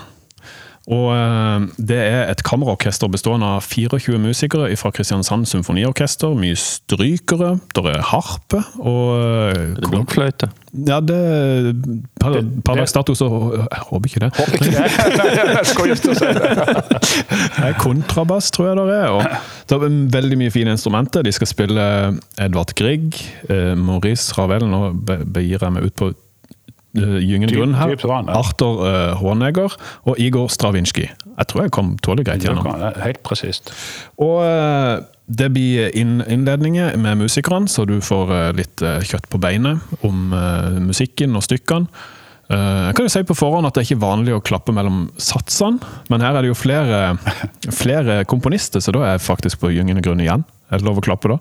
Speaker 1: Og eh, Det er et kammerorkester bestående av 24 musikere fra Kristiansand Symfoniorkester. Mye strykere, der er harpe og eh,
Speaker 2: Det er fløyte.
Speaker 1: Ja, det Per, dags dato så Jeg håper ikke det.
Speaker 4: Håper ikke det. Det.
Speaker 1: Er kontrabass, tror jeg det er. Og det er veldig mye fine instrumenter. De skal spille Edvard Grieg, eh, Maurice Ravel, nå be- begir jeg meg ut på uh, gyngende grunn her.
Speaker 4: dypt ja.
Speaker 1: Arthur uh, Honegger og Igor Stravinskij. Jeg tror jeg kom tålelig greit gjennom.
Speaker 4: Helt presist.
Speaker 1: Og uh, det blir inn, innledninger med musikerne, så du får uh, litt eh, kjøtt på beinet om eh, musikken og stykkene. Eh, Jeg kan jo si på forhånd at det er ikke vanlig å klappe mellom satsene, men her er det jo flere, flere komponister, så da er jeg faktisk på gyngende grunn igjen. Er det lov å klappe da?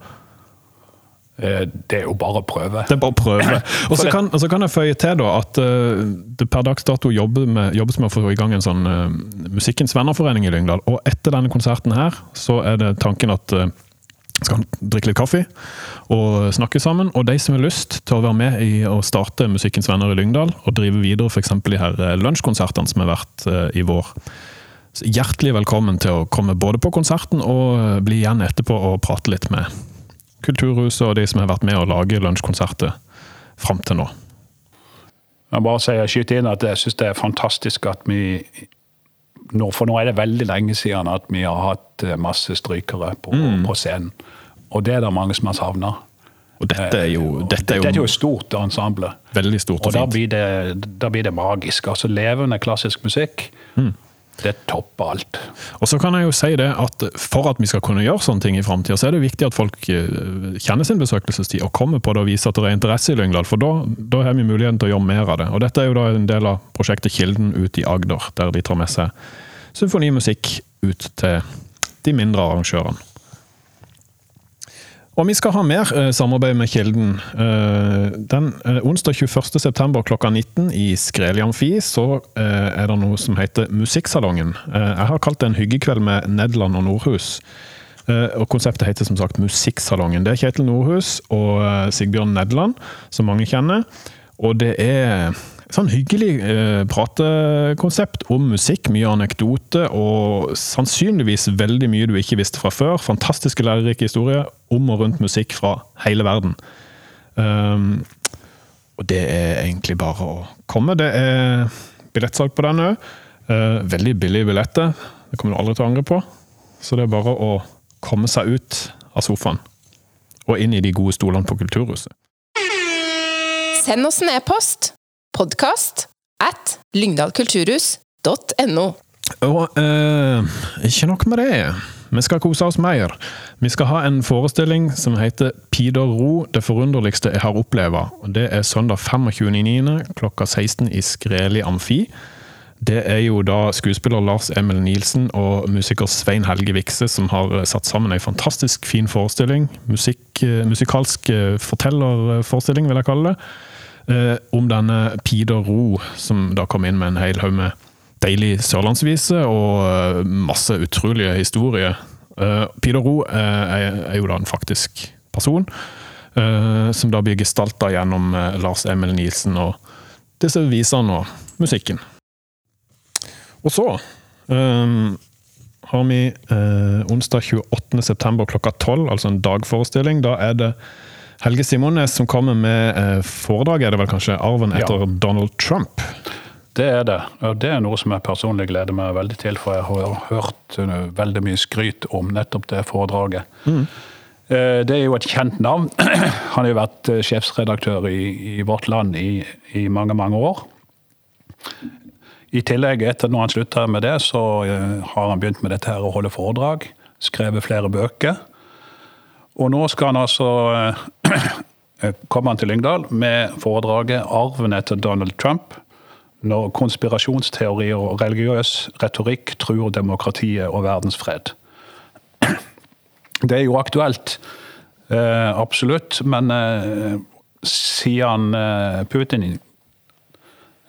Speaker 4: Eh, Det er jo bare å prøve.
Speaker 1: Det er bare å prøve. Og så kan, så kan jeg føye til da at eh, det per dags dato jobber med, jobbes med å få i gang en sånn uh, Musikkens vennerforening i Lyngdal. Og etter denne konserten her, så er det tanken at uh, skal drikke litt kaffe og snakke sammen. Og de som har lyst til å være med i å starte Musikkens venner i Lyngdal, og drive videre f.eks. de her lunsjkonsertene som har vært i vår. Så hjertelig velkommen til å komme både på konserten og bli igjen etterpå og prate litt med Kulturhuset og de som har vært med å lage lunsjkonserter fram til nå.
Speaker 4: Jeg bare sier, skyter inn at jeg syns det er fantastisk at vi nå, For nå er det veldig lenge siden at vi har hatt eh, masse strykere på, på scenen. Og det er det mange som har savna.
Speaker 1: Og dette er jo, dette er
Speaker 4: Dette er jo
Speaker 1: jo
Speaker 4: et stort ensemble.
Speaker 1: veldig stort
Speaker 4: Og
Speaker 1: og
Speaker 4: da
Speaker 1: fint.
Speaker 4: blir det, da blir det magisk. Altså levende klassisk musikk,
Speaker 1: Mm.
Speaker 4: Det topper alt.
Speaker 1: Og så kan jeg jo si det at for at vi skal kunne gjøre sånne ting i framtida, så er det viktig at folk eh, kjenner sin besøkelsestid og kommer på det og viser at det er interesse i Lyngdal. For da, da har vi muligheten til å gjøre mer av det. Og dette er jo da en del av prosjektet Kilden ut i Agder, der de tar med seg symfonimusikk ut til de mindre arrangørene. Og vi skal ha mer eh, samarbeid med Kilden. Eh, den eh, Onsdag 21.9. klokka 19 i Skreli Amfi så eh, er det noe som heter Musikksalongen. Jeg har kalt det en hyggekveld med Nederland og Nordhus. Og Konseptet heter som sagt Musikksalongen. Det er Kjetil Nordhus og Sigbjørn Nederland, som mange kjenner. Og det er sånn hyggelig eh, pratekonsept om musikk. Mye anekdote og sannsynligvis veldig mye du ikke visste fra før. Fantastiske lærerike historier om og rundt musikk fra hele verden. Um, og det er egentlig bare å komme. Det er billettsalg på den òg. veldig billige billetter. Det kommer du aldri til å angre på. Så det er bare å komme seg ut av sofaen og inn i de gode stolene på Kulturhuset.
Speaker 3: Send oss en e-post. Podkast at lyngdalkulturhus.no.
Speaker 1: Og eh, ikke nok med det. Vi skal kose oss mer. Vi skal ha en forestilling som heter Pidor Ro, det forunderligste jeg har oppleva. Det er søndag 25.9. klokka 16 i Skreli Amfi. Det er jo da skuespiller Lars Emil Nielsen og musiker Svein Helge Vikse som har satt sammen ei fantastisk fin forestilling. Musikk, eh, musikalsk eh, fortellerforestilling, vil jeg kalle det. Eh, om denne Peder Ro, som da kom inn med en hel haug med deilig sørlandsvise og eh, masse utrolige historier. Eh, Peder Ro eh, er, er jo da en faktisk person, eh, som da blir gestalta gjennom Lars Emil Nielsen og disse visene og musikken. Og så eh, har vi eh, onsdag 28.9. klokka 12, altså en dagforestilling. Da er det Helge Simones som kommer med foredraget, foredrag, er det vel kanskje? Arven
Speaker 4: Ja.
Speaker 1: etter Donald Trump.
Speaker 4: Det er det. Og det er noe som jeg personlig gleder meg veldig til, for jeg har hørt uh, veldig mye skryt om nettopp det foredraget. Mm. Det er jo et kjent navn. Han har jo vært eh, sjefsredaktør i, i Vårt Land i, i mange, mange år. I tillegg, etter når han slutta med det, så eh, har han begynt med dette her å holde foredrag. Skrevet flere bøker. Og nå skal han altså eh, komme han til Lyngdal med foredraget 'Arven etter Donald Trump'. Når konspirasjonsteorier og religiøs retorikk truer demokratiet og verdensfred. Det er jo aktuelt, eh, absolutt, men eh, siden eh, Putin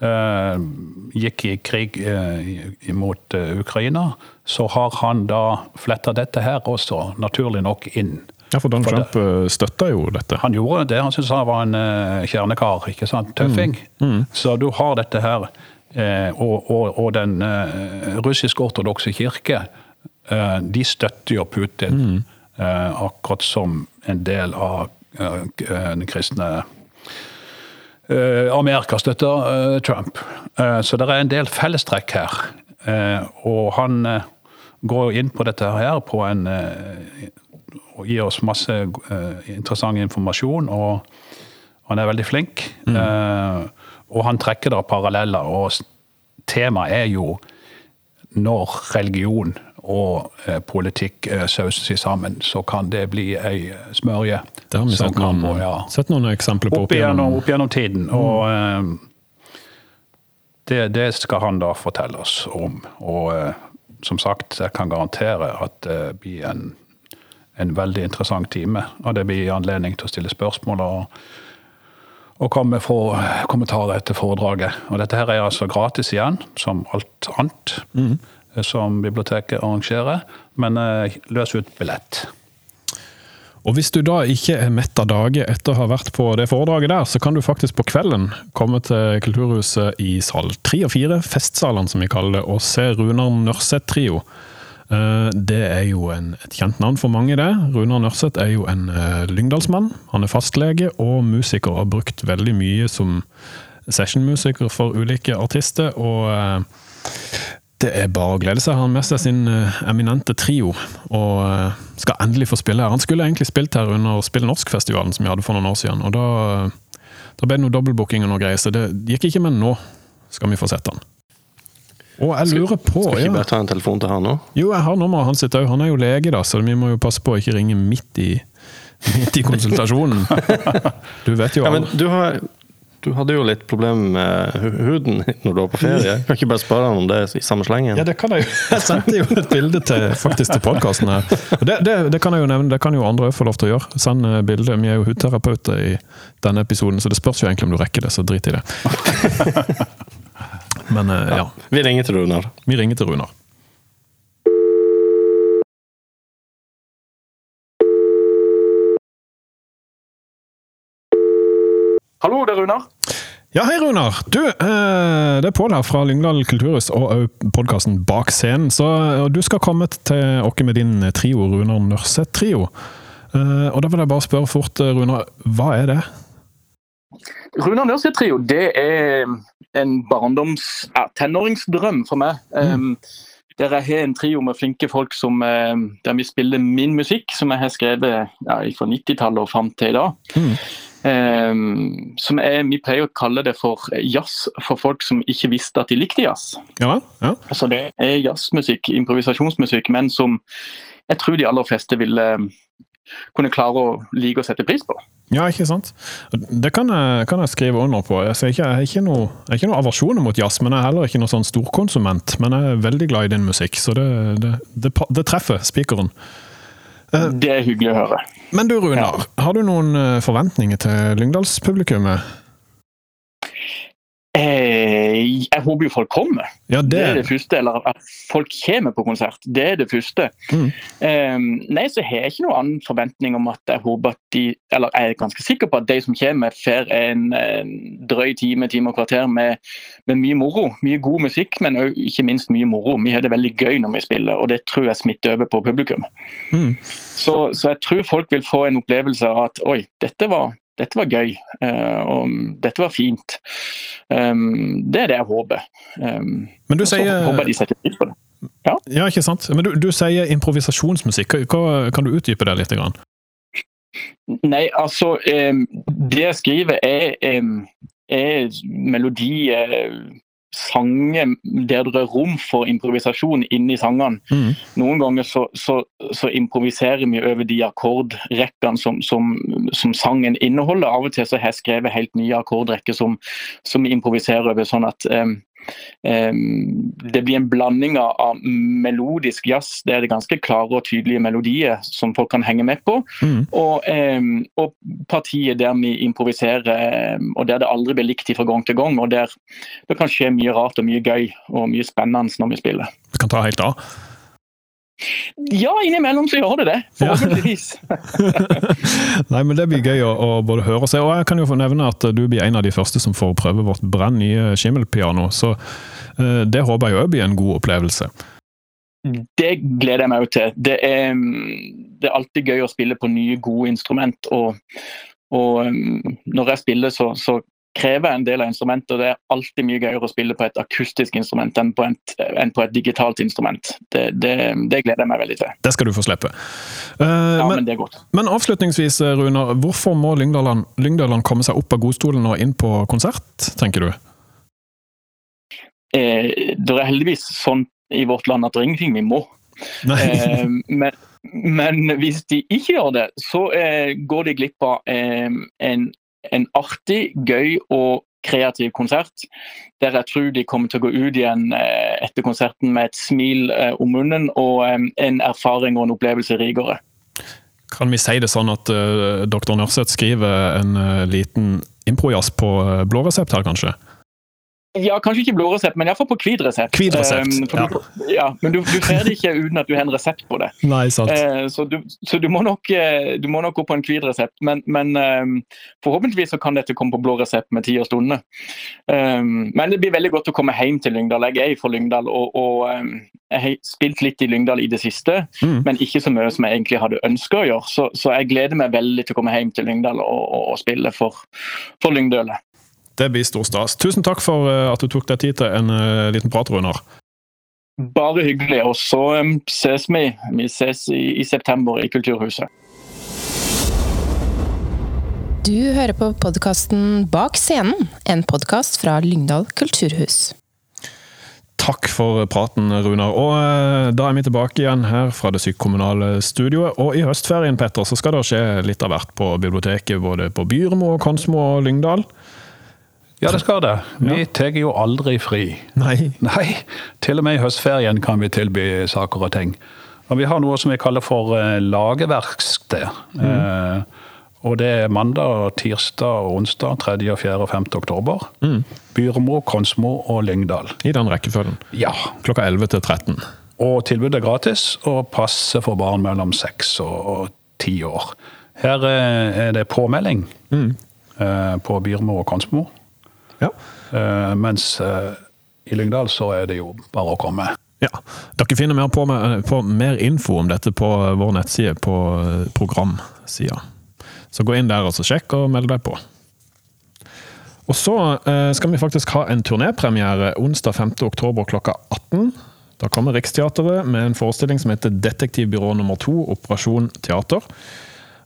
Speaker 4: eh, gikk i krig eh, mot eh, Ukraina, så har han da fletta dette her også, naturlig nok, inn.
Speaker 1: Ja, for Donald
Speaker 4: For
Speaker 1: Trump uh, støtta jo dette.
Speaker 4: Han gjorde det. Han syntes han var en uh, kjernekar. ikke sant? Tøffing. Så du har dette her. eh, og, og, og den uh, russisk-ortodokse kirke, eh, de støtter jo Putin. eh, akkurat som en del av eh, den kristne Eh, Amerika støtter eh, Trump. Eh, så det er en del fellestrekk her. Eh, og han eh, går inn på dette her på en eh, og gir oss masse uh, interessant informasjon, og han er veldig flink. Eh, og han trekker da paralleller, og temaet er jo når religion og eh, politikk sauses sammen, så kan det bli ei smørje.
Speaker 1: Det har vi sett noen,
Speaker 4: på, ja
Speaker 1: sett noen eksempler på.
Speaker 4: opp igjennom, opp gjennom tiden. Og eh, det, det skal han da fortelle oss om. Og eh, som sagt, jeg kan garantere at det blir en, en veldig interessant time. Og det blir anledning til å stille spørsmål og, og komme med kommentarer etter foredraget. Og dette her er altså gratis igjen, som alt annet mm. som biblioteket arrangerer. Men eh, løs ut billett.
Speaker 1: Og hvis du da ikke er mett av dage etter å ha vært på det foredraget der, så kan du faktisk på kvelden komme til Kulturhuset i sal 3 og 4, festsalene som vi kaller det, og se Runar Nørseth Trio. Eh, Det er jo en, et kjent navn for mange, det. Runar Nørseth er jo en eh, lyngdalsmann. Han er fastlege og musiker, og har brukt veldig mye som sessionmusiker for ulike artister. og eh, det er bare å glede seg. Han har med seg sin eh, eminente trio, og eh, skal endelig få spille her. Han skulle egentlig spilt her under Spill Norsk-festivalen som vi hadde for noen år siden, og da, eh, da ble det noe dobbeltbooking og noe greier, så det gikk ikke, men nå skal vi få sett han. Og jeg lurer på
Speaker 2: Skal ikke
Speaker 1: ja.
Speaker 2: bare ta en telefon til han nå?
Speaker 1: Jo, jeg har nummeret hans òg. Han er jo lege, da, så vi må jo passe på å ikke ringe midt i, midt i konsultasjonen. Du vet jo
Speaker 2: Ja, men du, har, du hadde jo litt problemer med huden når du var på ferie. Kan ikke bare spørre han om det i samme slengen?
Speaker 1: Ja, det kan jeg jo. Jeg sendte jo et bilde til, faktisk til podkasten her. Det, det, det kan jeg jo nevne, det kan jo andre få lov til å gjøre. Send eh, bilde. Vi er jo hudterapeuter i denne episoden, så det spørs jo egentlig om du rekker det, så drit i det. Men ja. ja,
Speaker 2: Vi ringer til Runar.
Speaker 1: vi ringer til Runar.
Speaker 7: Hallo, det er Runar.
Speaker 1: Ja, hei Runar! Du, eh, det er Pål her fra Lyngdal kulturhus og podkasten Bak scenen. Så du skal komme til oss med din trio, Runar Nørseth-trio. Eh, og da vil jeg bare spørre fort, eh, Runar, hva er det?
Speaker 7: Runar Nørseth Trio det er en barndoms ja, tenåringsdrøm for meg. Um, der jeg har en trio med flinke folk som, um, der vi spiller min musikk, som jeg har skrevet ja, fra 90-tallet og fram til i dag.
Speaker 1: Mm.
Speaker 7: Um, som er, Vi pleier å kalle det for jazz for folk som ikke visste at de likte jazz.
Speaker 1: Ja, ja.
Speaker 7: Altså Det er jazzmusikk, improvisasjonsmusikk, men som jeg tror de aller fleste ville um, kunne klare å like og sette pris på.
Speaker 1: Ja, ikke sant? Det kan jeg, kan jeg skrive under på. Jeg, er ikke, jeg har ikke noe, jeg ikke noe aversjon mot jazz, men jeg er heller ikke noen sånn storkonsument. Men jeg er veldig glad i din musikk, så det, det, det, det treffer spikeren.
Speaker 7: Det er hyggelig å høre.
Speaker 1: Men du Runar, har du noen eh, forventninger til Lyngdalspublikummet?
Speaker 7: Jeg håper jo folk kommer.
Speaker 1: Ja,
Speaker 7: Det er
Speaker 1: det
Speaker 7: det første. Eller at folk kommer på konsert. Det er det første.
Speaker 1: Mm.
Speaker 7: Um, nei, så har jeg ikke noen annen forventning om at jeg håper at de Eller jeg er ganske sikker på at de som kommer, får en, en drøy time, time og kvarter med, med mye moro. Mye god musikk, men òg ikke minst mye moro. Vi har det veldig gøy når vi spiller, og det tror jeg smitter over på publikum.
Speaker 1: Mm.
Speaker 7: Så, så jeg tror folk vil få en opplevelse av at oi, dette var, dette var gøy, eh, og dette var fint. Um, det er det jeg håper. Um,
Speaker 1: Men du sier
Speaker 7: håper de setter pris på det.
Speaker 1: Ja, ikke sant? Men du, du sier improvisasjonsmusikk. Hva, kan du utdype det litt? Grann?
Speaker 7: Nei, altså um, Det jeg skriver, er, er melodi sanger der det er rom for improvisasjon inni sangene.
Speaker 1: Mm.
Speaker 7: Noen ganger så, så, så improviserer vi over de akkordrekkene som, som, som, sangen inneholder. Av og til så har jeg skrevet helt nye akkordrekker som, som vi improviserer over. sånn at um, det blir en blanding av melodisk jazz, det er det ganske klare og tydelige melodier som folk kan henge med på,
Speaker 1: Mm.
Speaker 7: og, og partiet der vi improviserer og der det aldri blir likt fra gang til gang, og der det kan skje mye rart og mye gøy og mye spennende når vi spiller.
Speaker 1: Vi kan ta helt av.
Speaker 7: Ja, innimellom så gjør det det. Forhåpentligvis.
Speaker 1: Nei, men Det blir gøy å, å både høre og se. Og jeg kan jo få nevne at du blir en av de første som får prøve vårt brenn-nye skimmelpiano. Så eh, det håper jeg òg blir en god opplevelse.
Speaker 7: Det gleder jeg meg òg til. Det er, mm, det er, alltid gøy å spille på nye, gode instrument. Og, og mm, når jeg spiller, så, så krever en del av instrumentet. og Det er alltid mye gøyere å spille på et akustisk instrument enn på et, enn på et digitalt instrument. Det, det, det, gleder jeg meg veldig til.
Speaker 1: Det skal du få slippe. Uh,
Speaker 7: ja,
Speaker 1: men,
Speaker 7: men, det er godt.
Speaker 1: Men avslutningsvis, Runar. Hvorfor må Lyngdalen komme seg opp av godstolen og inn på konsert, tenker du?
Speaker 7: Eh, det er heldigvis sånn i vårt land at det er ingenting vi må. Eh, men, men, hvis de ikke gjør det, så eh, går de glipp av eh, en, en, artig, gøy og kreativ konsert. Der jeg tror de kommer til å gå ut igjen eh, etter konserten med et smil eh, om munnen og en erfaring og en opplevelse rikere.
Speaker 1: Kan vi si det sånn at dr. Nørseth skriver en liten improjazz på blå resept her, kanskje?
Speaker 7: Ja, kanskje ikke blå resept, men iallfall på hvit resept.
Speaker 1: Kvid resept,
Speaker 7: um,
Speaker 1: ja.
Speaker 7: Du, ja. Men du, du får det ikke uten at du har en resept på det.
Speaker 1: Nei, sant.
Speaker 7: Uh, så, du, så du, må nok, du, må nok, gå på en hvit resept. Men, men um, forhåpentligvis så kan dette komme på blå resept med tid og stunder. Um, men det blir veldig godt å komme hjem til Lyngdal. Jeg er fra Lyngdal, og, og jeg har spilt litt i Lyngdal i det siste, mm. men ikke så mye som jeg egentlig hadde ønska å gjøre. Så, så, jeg gleder meg veldig til å komme hjem til Lyngdal og, og, og spille for, for Lyngdølet.
Speaker 1: Det blir stor stas. Tusen takk for at du tok deg tid til en uh, liten prat, Runar.
Speaker 7: Bare hyggelig. Og så ses vi. Vi ses i, i, september i Kulturhuset.
Speaker 3: Du hører på podkasten Bak scenen, en podkast fra Lyngdal kulturhus.
Speaker 1: Takk for praten, Runar. Og uh, da er vi tilbake igjen her fra det sykekommunale studioet. Og i høstferien, Petter, så skal det skje litt av hvert på biblioteket, både på Byrmo, Konsmo og Lyngdal.
Speaker 4: Ja, det skal det. Vi ja. tar jo aldri fri.
Speaker 1: Nei.
Speaker 4: Nei. Til og med i høstferien kan vi tilby saker og ting. Og vi har noe som vi kaller for uh, lageverksted. Mm. Eh, og det er mandag, tirsdag og onsdag 3., 4. og 5. oktober. Mm. Byrmo, Konsmo og Lyngdal.
Speaker 1: I den rekkefølgen.
Speaker 4: Ja.
Speaker 1: Klokka 11 til 13.
Speaker 4: Og tilbudet er gratis og passer for barn mellom 6 og 10 år. Her er det påmelding mm. på Byrmo og Konsmo.
Speaker 1: Ja.
Speaker 4: Uh, mens uh, i Lyngdal så er det jo bare å komme.
Speaker 1: Ja. Dere finner mer, på, på, mer info om dette på vår nettside på programsida. Så gå inn der og sjekk og meld deg på. Og så uh, skal vi faktisk ha en turnépremiere onsdag 5. oktober klokka 18. Da kommer Riksteatret med en forestilling som heter Detektivbyrå nummer to, Operasjon teater.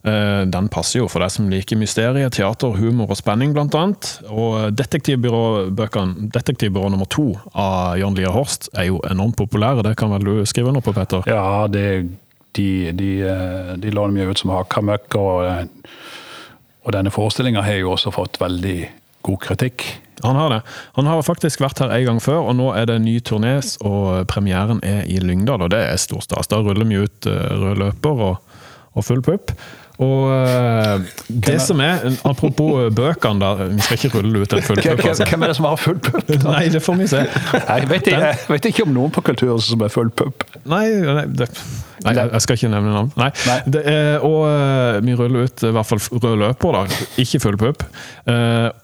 Speaker 1: Den passer jo for deg som liker mysteriet, teater, humor og spenning, blant annet. Og Detektivbyrå-bøkene, Detektivbyrå nummer to av Jørn Lier Horst er jo enormt populære. Det kan vel du skrive under på, Petter?
Speaker 4: Ja, det, de, de, de låner mye ut som hakkamøkk, og, og denne forestillinga har jo også fått veldig god kritikk.
Speaker 1: Han har det. Han har faktisk vært her en gang før, og nå er det ny turné, og premieren er i Lyngdal, og det er stor stas. Da ruller vi ut rød løper og, og full pupp. Og uh, det som er, Apropos bøkene, da. Vi skal ikke rulle ut en full pupp.
Speaker 4: Altså. Hvem er det som har full pupp?
Speaker 1: Nei, det får vi se.
Speaker 4: Jeg vet, ikke, jeg vet ikke om noen på Kulturhuset som er full pupp.
Speaker 1: Nei, nei, det, nei, jeg skal ikke nevne navn. Nei. nei. Er, og uh, vi ruller ut i hvert fall rød løper, da. Ikke full pupp.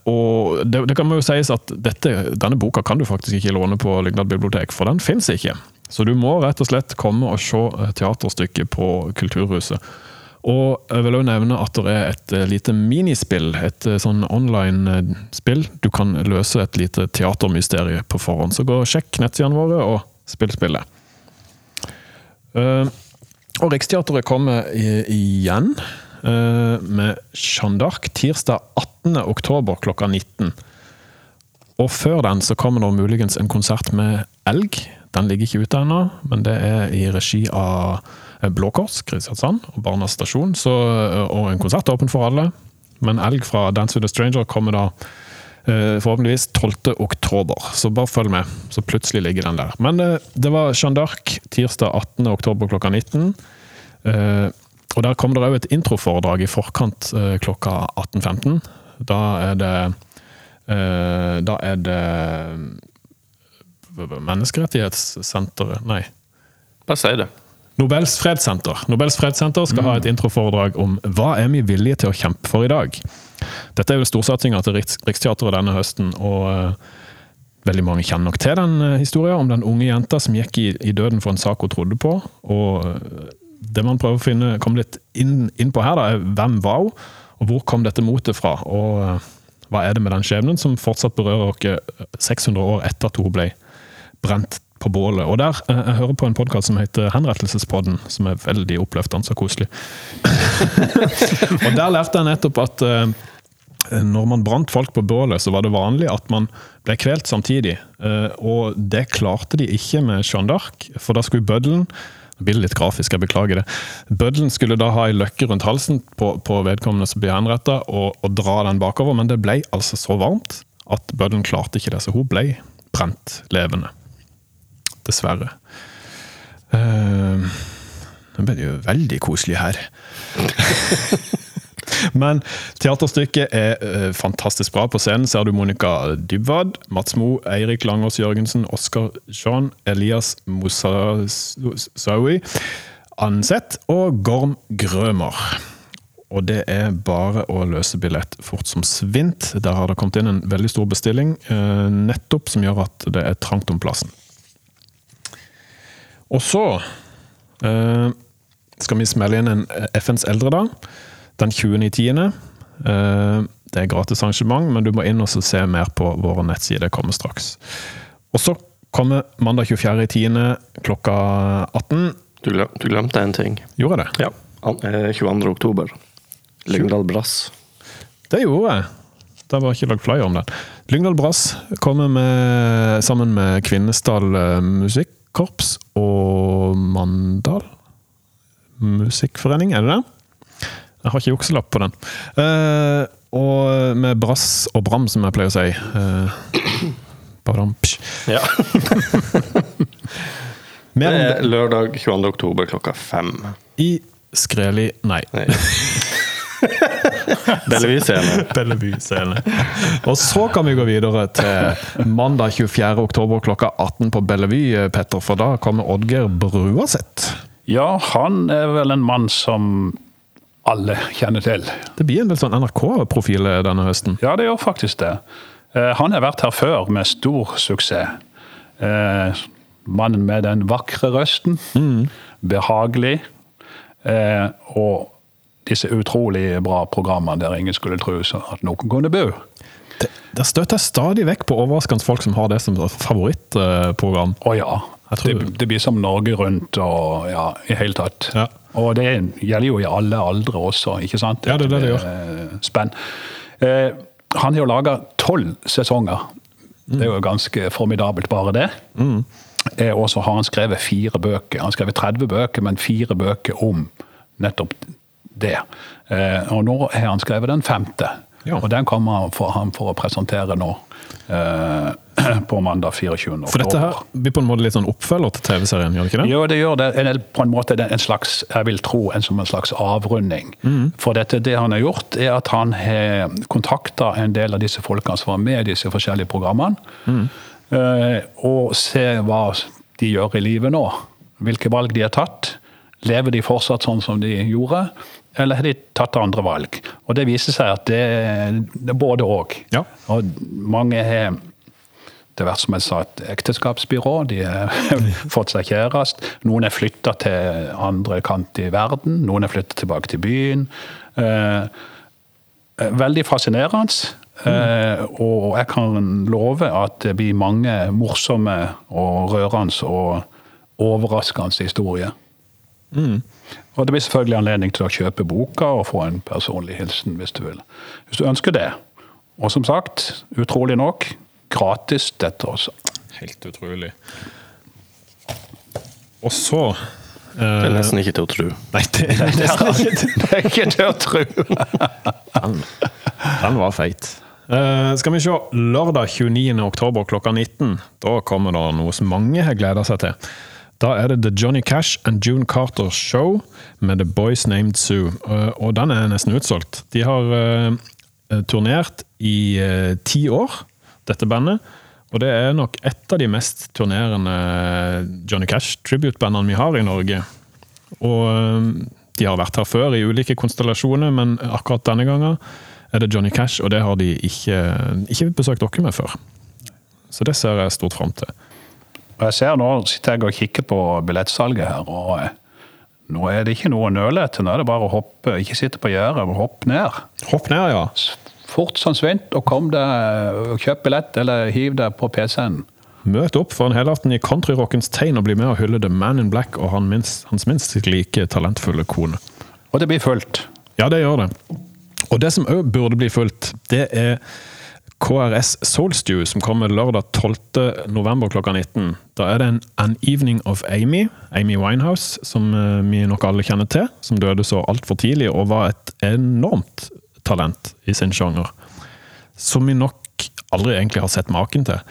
Speaker 1: Og det, det, kan jo sies at dette, denne boka kan du faktisk ikke låne på Lygnad bibliotek, for den fins ikke. Så du må rett og slett komme og se teaterstykket på Kulturhuset. Og jeg vil også nevne at det er et lite minispill, et sånn online spill. Du kan løse et lite teatermysterium på forhånd. Så gå og sjekk nettsidene våre, og spill spillet. Og Riksteatret kommer igjen med Jeanne d'Arc tirsdag 18. oktober klokka 19. Og før den så kommer det muligens en konsert med elg. Den ligger ikke ute ennå, men det er i regi av eh, Blå Kors, Kristiansand og Barnas Stasjon. Så, eh, og en konsert åpen for alle. Men elg fra Dance with a Stranger kommer da eh, forhåpentligvis 12. oktober. Så bare følg med, så plutselig ligger den der. Men det var Jeanne d'Arc tirsdag 18. oktober klokka 19. Og der kommer det òg et introforedrag i forkant klokka 18.15. Da er det Da er det Menneskerettighetssenteret Nei.
Speaker 2: Bare si det.
Speaker 1: Nobels fredssenter. Nobels fredssenter skal mm. ha et introforedrag om hva er vi villige til å kjempe for i dag. Dette er jo storsatsinga til Riks Riksteatret denne høsten, og uh, veldig mange kjenner nok til den uh, historien om den unge jenta som gikk i, i, døden for en sak hun trodde på. og uh, Det man prøver å finne, komme litt inn, inn, på her, da, er hvem var hun, og hvor kom dette motet fra? og hva er det med den skjebnen som fortsatt berører oss 600 år etter at hun ble brent på bålet. Og der, eh, Jeg hører på en podkast som heter Henrettelsespodden, som er veldig oppløftende og koselig. og Der lærte jeg nettopp at uh, når man brant folk på bålet, så var det vanlig at man ble kvelt samtidig. Uh, og det klarte de ikke med Jeanne d'Arc, for da skulle bøddelen blir litt grafisk, jeg beklager det. Bøddelen skulle da ha ei løkke rundt halsen på, på vedkommende som ble henretta, og, og, dra den bakover, men det ble altså så varmt at bøddelen klarte ikke det, så hun ble brent levende dessverre. Uh, nå ble det jo veldig koselig her. Men teaterstykket er uh, fantastisk bra. På scenen ser du Monica Dybwad, Mats Mo, Eirik Langås Jørgensen, Oskar Jean, Elias Moussaoui, Ansett og Gorm Grømer. Og det er bare å løse billett fort som svint. Der har det kommet inn en veldig stor bestilling, uh, nettopp som gjør at det er trangt om plassen. Og så uh, skal vi smelle inn en FNs eldredag den 20.10. Uh, det er gratis arrangement, men du må inn og se mer på våre nettsider. Det kommer straks. Og så kommer mandag 24.10. klokka 18.
Speaker 2: Du, du, glemte en ting.
Speaker 1: Gjorde jeg det?
Speaker 2: Ja. 22. Eh, oktober. Lyngdal Brass.
Speaker 1: Det gjorde jeg. Det var ikke lagd flyer om den. Lyngdal Brass kommer med, sammen med Kvinesdal Musikk korps og Mandal musikkforening, er det det? Jeg har ikke jukselapp på den. Uh, og med brass og bram, som jeg pleier å si. Uh, badam,
Speaker 2: ja. det er lørdag 22. oktober klokka fem.
Speaker 1: I Skreli Nei. nei.
Speaker 2: Bellevue scene.
Speaker 1: Bellevue scene. Og så kan vi gå videre til mandag 24. oktober klokka 18 på Bellevue, Petter. For da kommer Oddgeir Bruaseth.
Speaker 4: Ja, han er vel en mann som alle kjenner til.
Speaker 1: Det blir en del sånn NRK-profil denne høsten?
Speaker 4: Ja, det gjør faktisk det. Eh, han har vært her før med stor suksess. Eh, mannen med den vakre røsten. Mm. Behagelig. Eh, og disse utrolig bra programmene der ingen skulle tro at noen kunne bo.
Speaker 1: Det, det støter jeg stadig vekk på overraskende folk som har det som favorittprogram.
Speaker 4: Å ja. Det, det, blir som Norge Rundt og ja, i hele tatt. Ja. Og det gjelder jo i alle aldre også, ikke sant?
Speaker 1: Ja, det er det det gjør.
Speaker 4: Eh, spenn. Eh, han har jo laga tolv sesonger. Mm. Det er jo ganske formidabelt, bare det. Mm. Eh, og så har han skrevet fire bøker. Han har skrevet 30 bøker, men fire bøker om nettopp det. Eh, og nå har han skrevet den femte. Ja. Og den kommer for han for å presentere nå. Eh, på mandag 24.
Speaker 1: For dette her blir på en måte litt sånn oppfølger til TV-serien? gjør det ikke det?
Speaker 4: Jo, det gjør det. En, på en måte en slags, jeg vil tro en som en slags avrunding. Mm. For dette, det han har gjort, er at han har kontakta en del av disse folkene som var med i disse forskjellige programmene, mm. eh, og se hva de gjør i livet nå. Hvilke valg de har tatt. Lever de fortsatt sånn som de gjorde? Eller har de tatt andre valg? Og det viser seg at det, det er både òg. Ja. Og mange har det har vært som jeg sa, et ekteskapsbyrå. De har fått seg kjæreste. Noen er flytta til andre kant i verden. Noen er flytta tilbake til byen. Eh, eh, veldig fascinerende. Mm. og jeg kan love at det blir mange morsomme og rørende og overraskende historier. Mm. Og det blir selvfølgelig anledning til å kjøpe boka og få en personlig hilsen hvis du vil. Hvis du ønsker det. Og som sagt, utrolig nok, gratis, dette også.
Speaker 1: Helt utrolig. Og så
Speaker 2: Det er
Speaker 1: eh,
Speaker 2: nesten ikke til å tro.
Speaker 1: Nei, det, det,
Speaker 4: Det er ikke til å tro.
Speaker 1: Den var feit. Eh, skal vi se. Lørdag 29. oktober klokka 19. Da kommer det noe som mange har gleda seg til. Da er det The Johnny Cash and June Carter Show med The Boys Named Sue. Eh, og den er nesten utsolgt. De har eh, turnert i eh, ti år, dette bandet. Og det er nok et av de mest turnerende Johnny Cash-tribute-bandene vi har i Norge. Og de har vært her før i ulike konstellasjoner, men akkurat denne gangen er det Johnny Cash, og det har de ikke, ikke besøkt dere med før. Så det ser jeg stort fram til.
Speaker 4: Og jeg ser nå, sitter jeg og kikker på billettsalget her, og eh, nå er det ikke noe å nøle etter. Nå er det bare å hoppe, ikke sitte på gjerdet, men hoppe ned.
Speaker 1: Hopp ned, ja.
Speaker 4: Fort som svint, og kom deg og kjøp billett, eller hiv deg på PC-en.
Speaker 1: Møt opp for en helaften i countryrockens tegn og bli med og hylle The Man in Black og han minst, hans minst like talentfulle kone.
Speaker 4: Og det blir fullt.
Speaker 1: Ja, det gjør det. Og det som òg burde bli fulgt, det er KRS Soulstew, som kommer lørdag 12. november klokka 19. Da er det en An Evening of Amy, Amy Winehouse, som eh, vi nok alle kjenner til. Som døde så altfor tidlig og var et enormt talent i sin sjanger. Som vi nok aldri egentlig har sett maken til.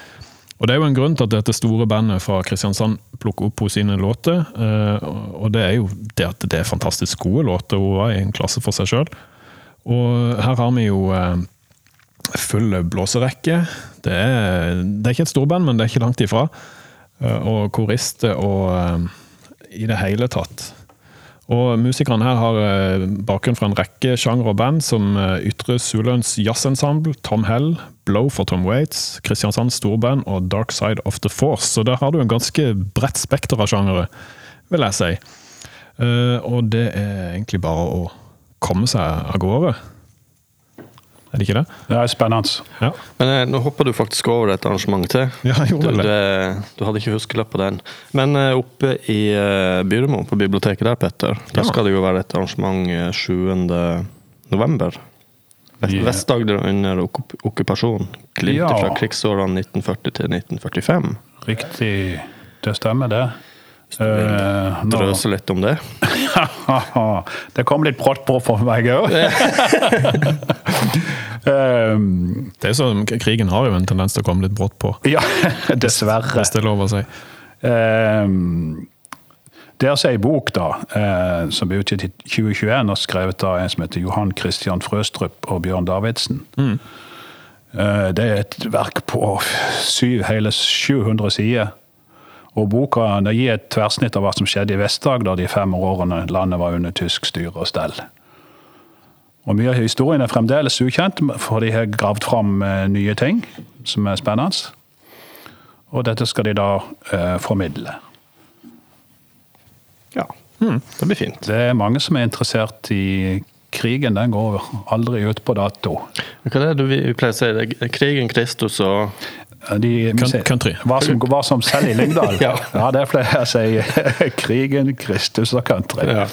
Speaker 1: Og Det er jo en grunn til at dette store bandet fra Kristiansand plukker opp på sine låter. eh, Og det er jo det at det er fantastisk gode låter. Hun var i en klasse for seg sjøl. Og her har vi jo eh, full blåserekke. Det er, det er ikke et storband, men det er ikke langt ifra. Eh, Og korister og eh, i det hele tatt. Og musikerne her har eh, bakgrunn fra en rekke sjangre og band, som Ytre Suløns Jazzensemble, Tom Hell, Blow for Tom Waits, Kristiansand Storband og Dark Side of the Force. Så der har du en ganske bredt spekter av sjangere, vil jeg si. Og det er egentlig bare å komme seg av gårde. Er det ikke det?
Speaker 4: Det er spennende.
Speaker 1: Ja.
Speaker 2: Men eh, nå hopper du faktisk over et arrangement til.
Speaker 1: Ja, jeg gjorde
Speaker 2: du,
Speaker 1: det.
Speaker 2: du hadde ikke huskelapp på den. Men eh, oppe i eh, Byremo, på biblioteket der, Petter, der
Speaker 1: Ja.
Speaker 2: skal det jo være et arrangement eh, 7. november.
Speaker 4: Vest-Agder
Speaker 2: Vest-Agder under okkup okkupasjon. Glimt
Speaker 4: Ja.
Speaker 2: fra krigsårene 1940 til 1945.
Speaker 4: Riktig. Det stemmer, det. Eh, nå-
Speaker 2: Drøse litt om det.
Speaker 4: det kom litt brått på for meg òg.
Speaker 1: Det er sånn, Krigen har jo en tendens til å komme litt brått på,
Speaker 4: ja, dessverre.
Speaker 1: hvis det er lov å si.
Speaker 4: Uh, deres er ei bok da, uh, som ble utgitt i 2021 og skrevet av en som heter Johan Christian Frøstrup og Bjørn Davidsen. Eh, det er et verk på syv, hele 700 sider. Og boka det gir et tverrsnitt av hva som skjedde i Vest-Agder de fem årene landet var under tysk styre og stell. Og Mye av historien er fremdeles ukjent, for de har gravd fram eh, nye ting som er spennende. Og dette skal de da eh, formidle.
Speaker 2: Ja. Det blir fint.
Speaker 4: Det er mange som er interessert i krigen. Den går aldri ut på dato.
Speaker 2: Hva er det du pleier å si? Det er krigen, Kristus og
Speaker 4: De,
Speaker 1: country.
Speaker 4: Hva som, hva som selv i Lyngdal.
Speaker 2: Ja.
Speaker 4: ja. det pleier jeg å si. Krigen, Kristus og country.
Speaker 2: Ja.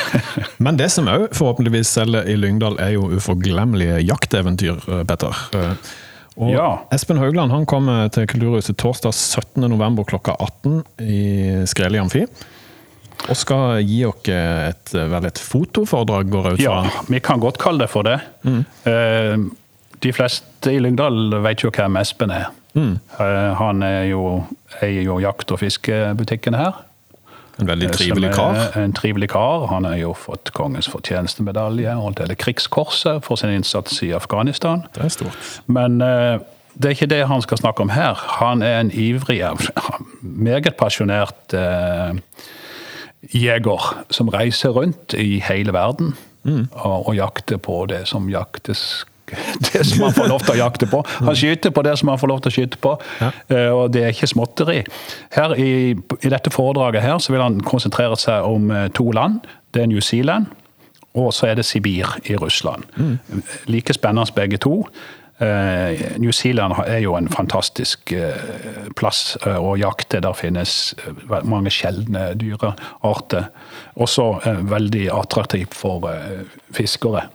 Speaker 1: Men det som òg forhåpentligvis selger i Lyngdal, er jo uforglemmelige jakteventyr, eh, Petter. Eh, Og
Speaker 4: Ja.
Speaker 1: Espen Haugland han kommer til Kulturhuset torsdag 17.11. klokka 18 i Skreli Amfi. Og skal gi dere et, vel et fotoforedrag, går jeg ut fra?
Speaker 4: Ja, vi kan godt kalle det for det. Eh, De fleste i Lyngdal vet jo hvem Espen er. Mm. Han er jo, eier jo jakt- og fiskebutikken her.
Speaker 1: En veldig trivelig
Speaker 4: er
Speaker 1: kar.
Speaker 4: En trivelig kar. Han har jo fått kongens fortjenestemedalje og hele krigskorset for sin innsats i Afghanistan.
Speaker 1: Det er stort.
Speaker 4: Men uh, det er ikke det han skal snakke om her. Han er en ivrig, meget pasjonert uh, jeger som reiser rundt i hele verden og, og jakter på det som jaktes det som han får lov til å jakte på. Han skyter på det som han får lov til å skyte på, ja. og det er ikke småtteri. Her i, I dette foredraget her så vil han konsentrere seg om eh, to land. Det er New Zealand, og så er det Sibir i Russland. Like spennende begge to. Eh, New Zealand er jo en fantastisk eh, plass eh, å jakte. Der finnes eh, mange sjeldne dyrearter. Også eh, veldig attraktivt for eh, fiskere.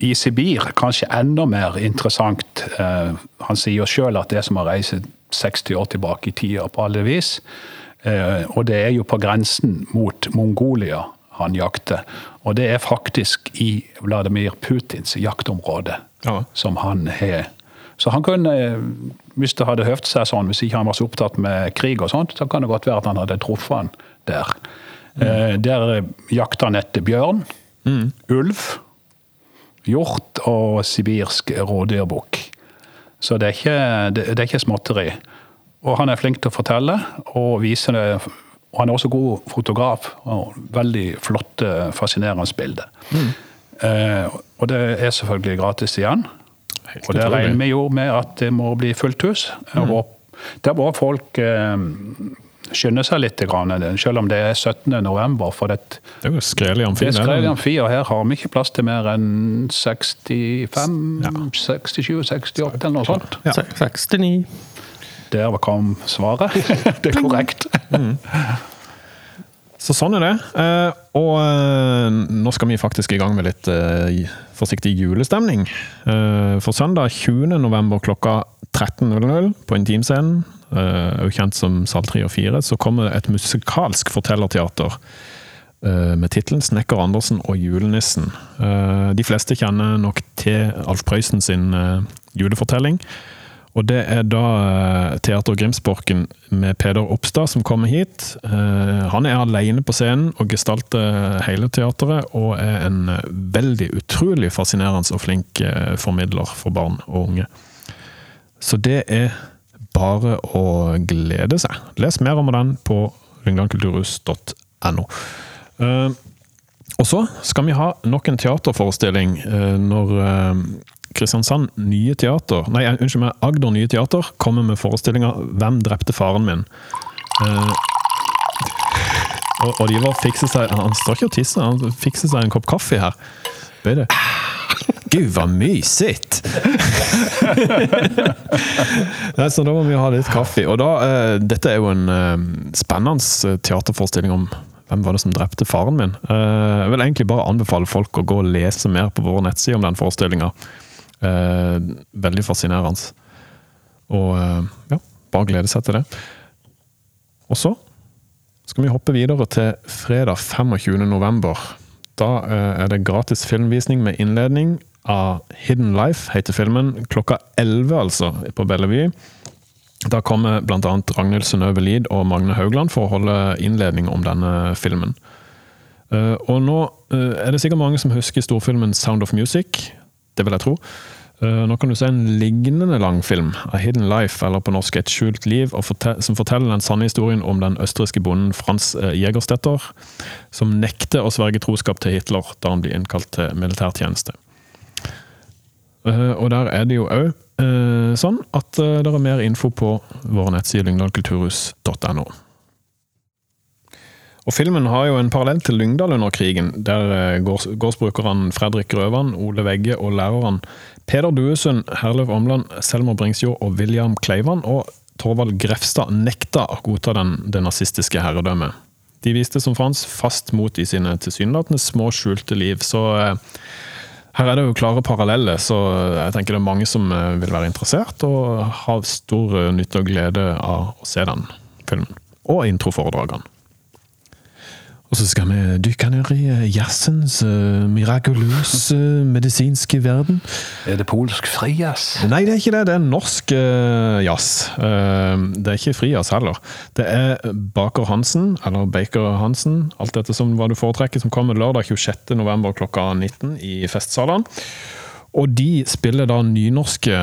Speaker 4: I Sibir kanskje enda mer interessant. Eh, han sier sjøl at det er som å reise 60 år tilbake i tida på alle vis. Eh, og det er jo på grensen mot Mongolia han jakter. Og det er faktisk i Vladimir Putins jaktområde
Speaker 1: Ja.
Speaker 4: som han har. Så han kunne, hvis det hadde høvd seg sånn, hvis ikke han var så opptatt med krig og sånt, så kan det godt være at han hadde truffet han der. Eh, Der jakter han etter bjørn, ulv, hjort og sibirsk rådyrbukk. Så det er, ikke, det, det er ikke småtteri. Og han er flink til å fortelle og vise det. Og han er også god fotograf. og Veldig flotte, fascinerende bilder. Eh, og det er selvfølgelig gratis igjen.
Speaker 1: Helt
Speaker 4: Og det regner vi jo med at det må bli fullt hus. Mm. Der var folk eh, skynde seg litt, grann, selv om det er 17. november. For det,
Speaker 1: Det er jo skrelig amfi.
Speaker 4: det er amfi, og her har vi ikke plass til mer enn 65, 67, 68 eller noe sånt.
Speaker 1: Ja.
Speaker 2: 69.
Speaker 4: Der kom svaret. Det er korrekt.
Speaker 1: Så sånn er det. Eh, og eh, nå skal vi faktisk i gang med litt eh, forsiktig julestemning. Eh, for søndag 20. november klokka 13.00 på Intimscenen, eh, også kjent som Sal 3 og 4, så kommer et musikalsk fortellerteater eh, med tittelen 'Snekker Andersen og julenissen'. De fleste kjenner nok til Alf Prøysen sin julefortelling. Og det er da eh, Teater Grimsborken med Peder Oppstad som kommer hit. Eh, Han er alene på scenen og gestalter hele teateret, og er en veldig utrolig fascinerende og flink eh, formidler for barn og unge. Så det er bare å glede seg. Les mer om den på lyngdalkulturhus.no. Og så skal vi ha nok en teaterforestilling når Kristiansand Nye Teater, nei, unnskyld meg, Agder Nye Teater kommer med forestillinga 'Hvem drepte faren min'? Eh, og, og de var fikse seg Han står ikke og tisser, han fikser seg en kopp kaffe her. Bøy. Gud, hva mysigt! Nei, så da må vi ha litt kaffe. Og da, eh, dette er jo en eh, spennende teaterforestilling om hvem var det som drepte faren min. Eh, jeg vil egentlig bare anbefale folk å gå og lese mer på våre nettsider om den forestillinga. Eh, veldig fascinerende. Og eh, ja, bare glede seg til det. Og så skal vi hoppe videre til fredag 25. november. Da eh, er det gratis filmvisning med innledning av Hidden Life, heter filmen. Klokka 11, altså, på Bellevue. Da kommer bl.a. Ragnhild Synnøve Lid og Magne Haugland for å holde innledning om denne filmen. Og nå er det sikkert mange som husker storfilmen Sound of Music. Det vil jeg tro. Eh, Nå kan du se en lignende langfilm, A Hidden Life, eller på norsk Et skjult liv, som forteller den sanne historien om den østerrikske bonden Frans eh, Jegerstetter, som nekter å sverge troskap til Hitler da han blir innkalt til militærtjeneste. Eh, Og der er det jo òg sånn at det er mer info på våre nettsider lyngdalkulturhus.no. Og Filmen har jo en parallell til Lyngdal under krigen, der eh, gårdsbrukerne Fredrik Grøvan, Ole Vegge og lærerne Peder Duesund, Herløv Omland, Selmer Bringsjord og William Kleivan og Torvald Grefstad nekta å godta den, det nazistiske herredømmet. De viste som Frans fast mot i sine tilsynelatende små, skjulte liv. Så eh, her er det jo klare paralleller, så jeg tenker det er mange som eh, vil være interessert og har stor eh, nytte og glede av å se den filmen. Og introforedragene. Og så skal vi dykke ned i eh, jazzens uh, mirakuløse medisinske verden.
Speaker 4: Er det polsk frijazz?
Speaker 1: Nei, det er ikke det. Det er norsk eh, jazz. Eh, det er ikke frijazz heller. Det er Baker Hansen, eller Baker Hansen, alt dette som hva du foretrekker, som kommer lørdag 26. november klokka 19 i festsalene. Og de spiller da nynorske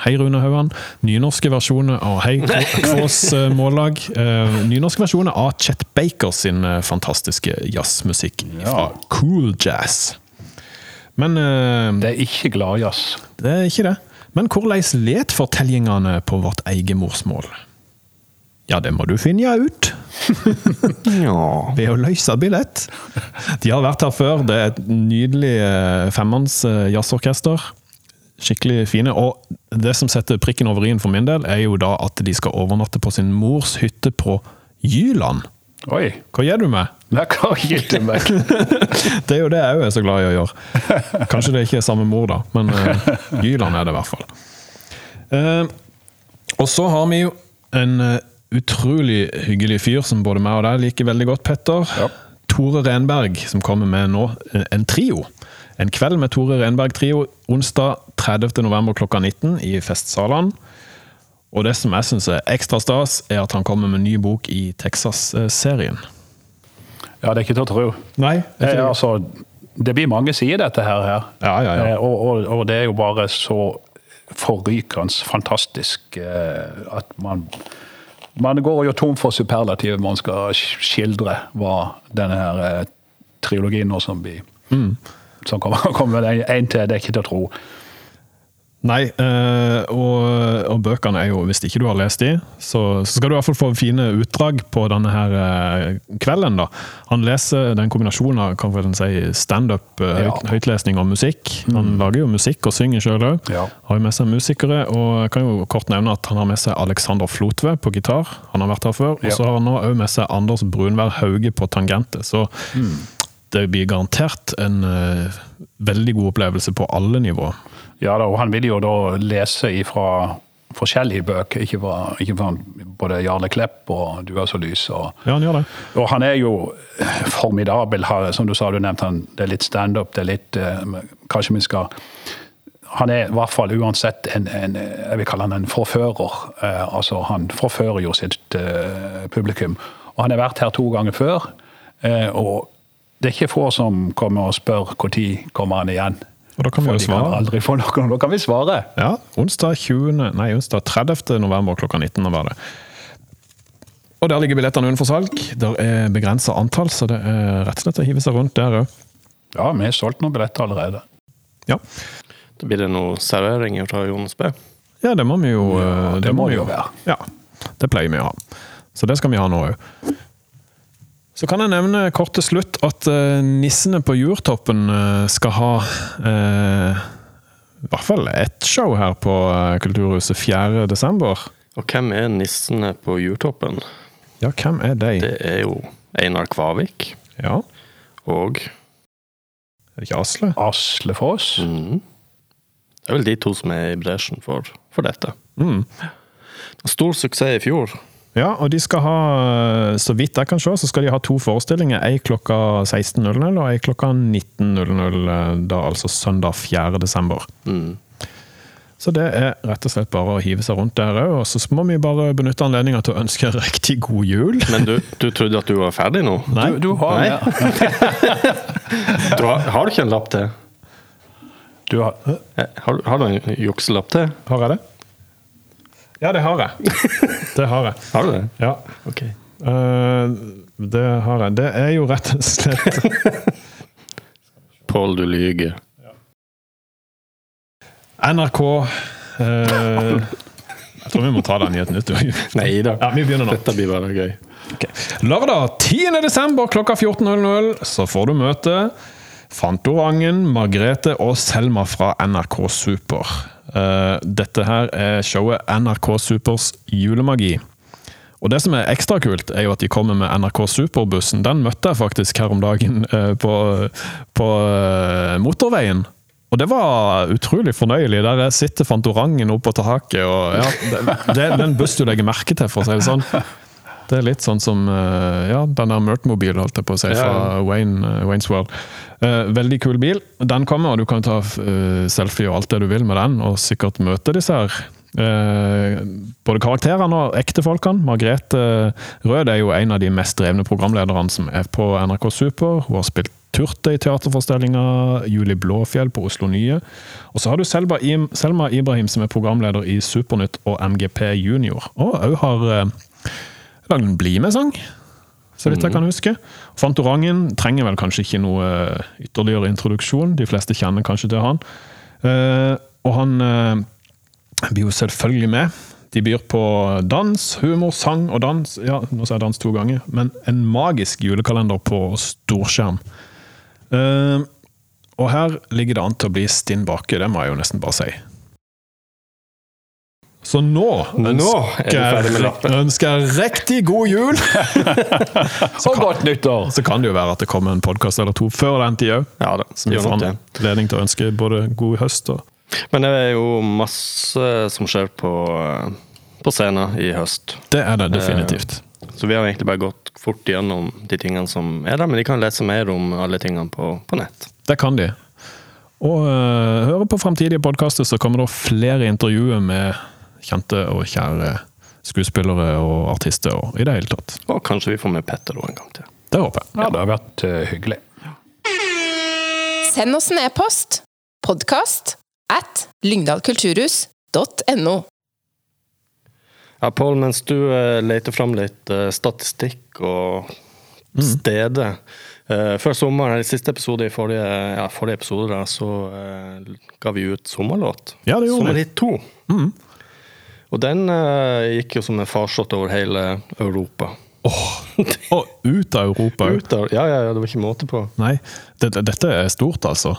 Speaker 1: Hei, Rune Haugan. Nynorske versjoner av Hei, Kvås eh, Mållag. Eh, nynorske versjoner av Chet Baker sin eh, fantastiske jazzmusikk fra Cool Jazz. Men
Speaker 4: Det er ikke gladjazz.
Speaker 1: det er ikke det. Men hvordan let fortellingene på vårt eget morsmål? Ja, det må du finne ut
Speaker 2: Ja.
Speaker 1: ved å løse billett. De har vært her før. Det er et nydelig femmanns jazzorkester. Skikkelig fine. Og det som setter prikken over i-en for min del, er jo da at de skal overnatte på sin mors hytte på Jyland.
Speaker 4: Oi.
Speaker 1: Hva gjør du med?
Speaker 4: Nei, hva gir du meg.
Speaker 1: Det er jo det jeg er så glad i å gjøre. Kanskje det ikke er samme mor, da, men uh, Jyland er det i hvert fall. Uh, og så har vi jo en uh, utrolig hyggelig fyr som både meg og deg liker veldig godt, Petter. Tore Renberg, som kommer med nå en trio. En kveld med Tore Renberg Trio onsdag 30. november klokka 19 i Festsalene. Og det som jeg syns er ekstra stas, er at han kommer med en ny bok i Texas-serien.
Speaker 4: Ja, det er ikke til å tro.
Speaker 1: Nei,
Speaker 4: Eh, altså, det blir mange sider, dette her. her.
Speaker 1: Ja, ja, ja.
Speaker 4: Eh, og, og, og det er jo bare så forrykende fantastisk eh, at man Man går jo tom for superlativ man skal skildre hva denne her trilogien nå som blir Som kommer, kommer en, en til, det er ikke til å tro.
Speaker 1: Nei, eh, og, og bøkene er jo, hvis ikke du har lest de, så, så skal du i hvert fall få fine utdrag på denne her eh, kvelden. da. Han leser den kombinasjonen av kan vel si standup,
Speaker 4: ja.
Speaker 1: høytlesning og musikk. Han lager jo musikk og synger sjøl òg.
Speaker 4: Ja.
Speaker 1: Har jo med seg musikere, og jeg kan jo kort nevne at han har med seg Alexander Flotve på gitar. Han har vært her før. Og
Speaker 4: Ja.
Speaker 1: så har han nå òg med seg Anders Brunvær Hauge på tangente. Så det blir garantert en eh, veldig god opplevelse på alle nivå.
Speaker 4: Ja da, og han vil jo da lese ifra forskjellige bøker, ikke fra, ikke fra både Jarle Klepp og Du er så lys. Og,
Speaker 1: Ja, han gjør det.
Speaker 4: og han er jo formidabel. her, som du sa, du nevnte han, det er litt standup, det er litt eh, Kanskje vi skal Han er i hvert fall uansett en, en jeg vil kalle han en forfører. Eh, altså Han forfører jo sitt eh, publikum. Og han har vært her to ganger før. Eh, og det er ikke få som kommer og spør når kommer han igjen.
Speaker 1: Og da kan vi jo svare.
Speaker 4: aldri få noe, da kan vi svare.
Speaker 1: Ja, onsdag 20. Nei, onsdag 30. november klokka 19. var det. Og der ligger billettene under for salg. Der er begrensa antall, så det er rett og slett å hive seg rundt der òg.
Speaker 4: Ja, vi har solgt noen billetter allerede.
Speaker 1: Ja.
Speaker 2: Da blir det noe servering fra Jonas B.
Speaker 1: ja, det må vi jo ja,
Speaker 4: det må
Speaker 1: vi
Speaker 4: jo være.
Speaker 1: Ja, det pleier vi å ha. Så det skal vi ha nå òg. Så kan jeg nevne kort til slutt at eh, Nissene på Jurtoppen eh, skal ha eh, i hvert fall ett show her på Kulturhuset 4. desember.
Speaker 2: Og hvem er nissene på Jurtoppen?
Speaker 1: Ja, hvem er de?
Speaker 2: Det er jo Einar Kvavik
Speaker 1: Ja,
Speaker 2: og
Speaker 1: er det ikke Asle?
Speaker 4: Asle Foss.
Speaker 2: Mm. Det er vel de to som er i bresjen for, for dette.
Speaker 1: Mm.
Speaker 2: Stor suksess i fjor.
Speaker 1: Ja, og de skal ha, så vidt jeg kan se, så skal de ha to forestillinger. Ei klokka 16.00 og ei klokka 19.00, eh, da altså søndag 4. desember.
Speaker 2: Mm.
Speaker 1: Så det er rett og slett bare å hive seg rundt der òg. Og så må vi bare benytte anledninga til å ønske riktig god jul.
Speaker 2: Men du, du trodde at du var ferdig nå?
Speaker 1: Nei,
Speaker 4: Du, du har
Speaker 2: Nei. Du har, har du ikke en lapp til?
Speaker 4: du har,
Speaker 2: Eh, Har, har du en jukselapp til?
Speaker 1: har jeg det? Ja, det har jeg. Det har jeg.
Speaker 2: Har du det?
Speaker 1: Ja.
Speaker 2: Ok.
Speaker 1: Uh, det har jeg. Det er jo rett og slett
Speaker 2: Pål, du lyger.
Speaker 1: NRK uh, Jeg tror vi må ta den i et nytt
Speaker 2: Nei da.
Speaker 1: Ja, vi begynner nå.
Speaker 2: Dette blir bare gøy.
Speaker 1: Lørdag 10. desember klokka 14.00 så får du møte Fantorangen, Margrethe og Selma fra NRK Super. Eh, Dette her er showet NRK Supers julemagi. Og det som er ekstra kult, er jo at de kommer med NRK Superbussen. Den møtte jeg faktisk her om dagen eh, på, på eh, motorveien. Og det var utrolig fornøyelig. Der sitter Fantorangen oppå på taket. og ja, det, det er en buss du legger merke til, for å si det sånn. Det er litt sånn som eh, ja, den der Mert-mobilen, holdt jeg på å si, fra Wayne, eh, Wayne's World. Eh, veldig kul bil. Den kommer, og du kan ta selfie og alt det du vil med den, og sikkert møte disse her. eh, både karakterene og ektefolkene. Margrethe Rød er jo en av de mest drevne programlederne som er på NRK Super. Hun har spilt Turte i teaterforestillinga, Julie Blåfjell på Oslo Nye. Og så har du Selma Ibrahim, som er programleder i Supernytt og MGP Junior. Og òg har eh, lagd en BlimE-sang, så vidt jeg kan huske. Fantorangen trenger vel kanskje ikke noe eh, ytterligere introduksjon, de fleste kjenner kanskje til han. Eh, og han eh, blir jo selvfølgelig med. De byr på dans, humor, sang og dans. Ja, nå sa jeg dans to ganger, men en magisk julekalender på storskjerm. Og her ligger det an til å bli stinn bake, det må jeg jo nesten bare si. Så nå
Speaker 2: er
Speaker 1: ønsker,
Speaker 2: nå
Speaker 1: ønsker jeg riktig god jul!
Speaker 4: og godt nyttår!
Speaker 1: Så kan det jo være at det kommer en podkast eller to før den tid òg.
Speaker 2: Ja da,
Speaker 1: Som
Speaker 2: gir
Speaker 1: anledning til å ønske både god høst og
Speaker 2: Men det er jo masse som skjer på, på scenen i høst.
Speaker 1: Det er det definitivt.
Speaker 2: Så vi har egentlig bare gått fort gjennom de tingene som er der, men de kan lese mer om alle tingene på, på nett.
Speaker 1: Det kan de. Og øh, høre på framtidige podkaster, så kommer det flere intervjuer med kjente og kjære skuespillere og artister og i det hele tatt.
Speaker 2: Og kanskje vi får med Petter en gang til.
Speaker 1: Det håper jeg.
Speaker 4: Ja, det har vært eh, hyggelig.
Speaker 3: Send oss en e-post. Podkast at lyngdalkulturhus.no.
Speaker 2: Ja, Pål, mens du eh, leter fram litt eh, statistikk og steder eh, Før sommeren, eller siste episode i forrige, ja, forrige episode, da, så ga vi ut sommerlåt.
Speaker 1: Ja, det gjorde.
Speaker 2: Sommerhit 2. Og den eh, gikk jo som en farsott over hele Europa.
Speaker 1: Og ut av Europa òg.
Speaker 2: Ut av, ja, ja, ja, det var ikke måte på.
Speaker 1: Nei, det, dette er stort, altså.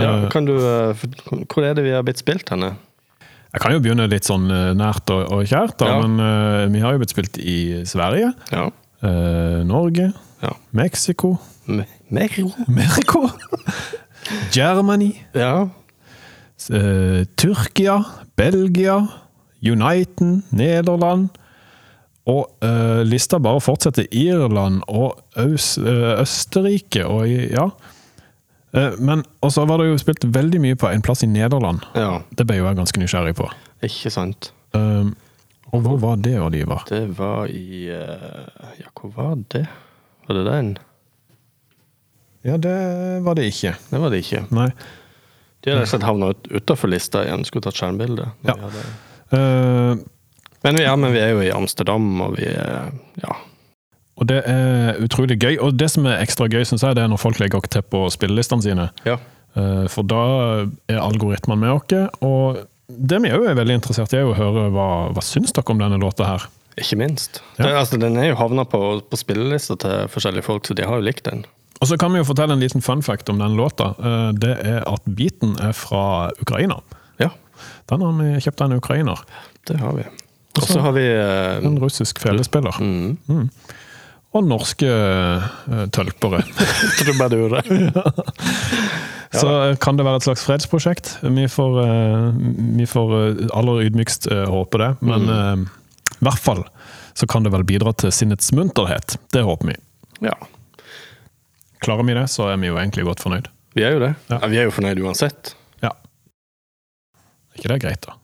Speaker 2: Ja,
Speaker 1: Eh,
Speaker 2: kan du, eh, for- hvor er det vi har blitt spilt henne?
Speaker 1: Jeg kan jo begynne litt sånn eh, nært og, og kjært, da,
Speaker 2: Ja.
Speaker 1: men eh, vi har jo blitt spilt i Sverige,
Speaker 2: Ja.
Speaker 1: eh, Norge,
Speaker 2: ja.
Speaker 1: Mexico
Speaker 2: Me- Mero?
Speaker 1: Mexico! Germany,
Speaker 2: Ja.
Speaker 1: eh, Tyrkia, Belgia, Uniten, Nederland. Og eh, lista bare fortsetter. Irland og Øs, eh, Østerrike og ja. Eh, men Og så var det jo spilt veldig mye på en plass i Nederland.
Speaker 2: ja.
Speaker 1: Det ble jo jeg ganske nysgjerrig på.
Speaker 2: Ikke sant.
Speaker 1: Eh, og hvor var det, Oliver?
Speaker 2: Det var i Ja, hvor var det? Var det den?
Speaker 1: Ja, det var det ikke.
Speaker 2: Det var det ikke.
Speaker 1: Nei.
Speaker 2: De hadde rett og slett havna utafor lista igjen. Skulle tatt skjermbilde.
Speaker 1: Ja.
Speaker 2: hadde-
Speaker 1: Eh,
Speaker 2: Men, vi, ja, men vi er jo i Amsterdam, og vi er Ja.
Speaker 1: og det er utrolig gøy. Og det som er ekstra gøy, syns jeg, det er når folk legger til på spillelistene sine.
Speaker 2: ja.
Speaker 1: Eh, For da er algoritmene med oss. Og det vi òg er veldig interessert i, er å høre hva, hva syns dere om denne låta her.
Speaker 2: Ikke minst.
Speaker 1: Ja.
Speaker 2: Det, altså, den er jo havna på, på spillelista til forskjellige folk, så de har jo likt den.
Speaker 1: Og så kan vi jo fortelle en liten fun fact om den låta. Eh, Det er at beaten er fra Ukraina.
Speaker 2: Ja,
Speaker 1: Den har vi kjøpt av en ukrainer.
Speaker 2: det har vi. Og så har vi uh,
Speaker 1: En russisk felespiller.
Speaker 2: mm,
Speaker 1: Og norske uh, tølpere.
Speaker 2: trubadurer.
Speaker 1: Så kan det være et slags fredsprosjekt. Vi får, eh, vi får eh, aller ydmykst eh, håpe det. Men mm. i hvert fall så kan det vel bidra til sinnets munterhet. Det håper vi.
Speaker 2: Ja.
Speaker 1: Klarer vi det, så er vi jo egentlig godt fornøyd.
Speaker 2: Vi er jo det.
Speaker 1: Ja.
Speaker 2: Ja, vi er jo fornøyd uansett.
Speaker 1: Er ikke det greit, da?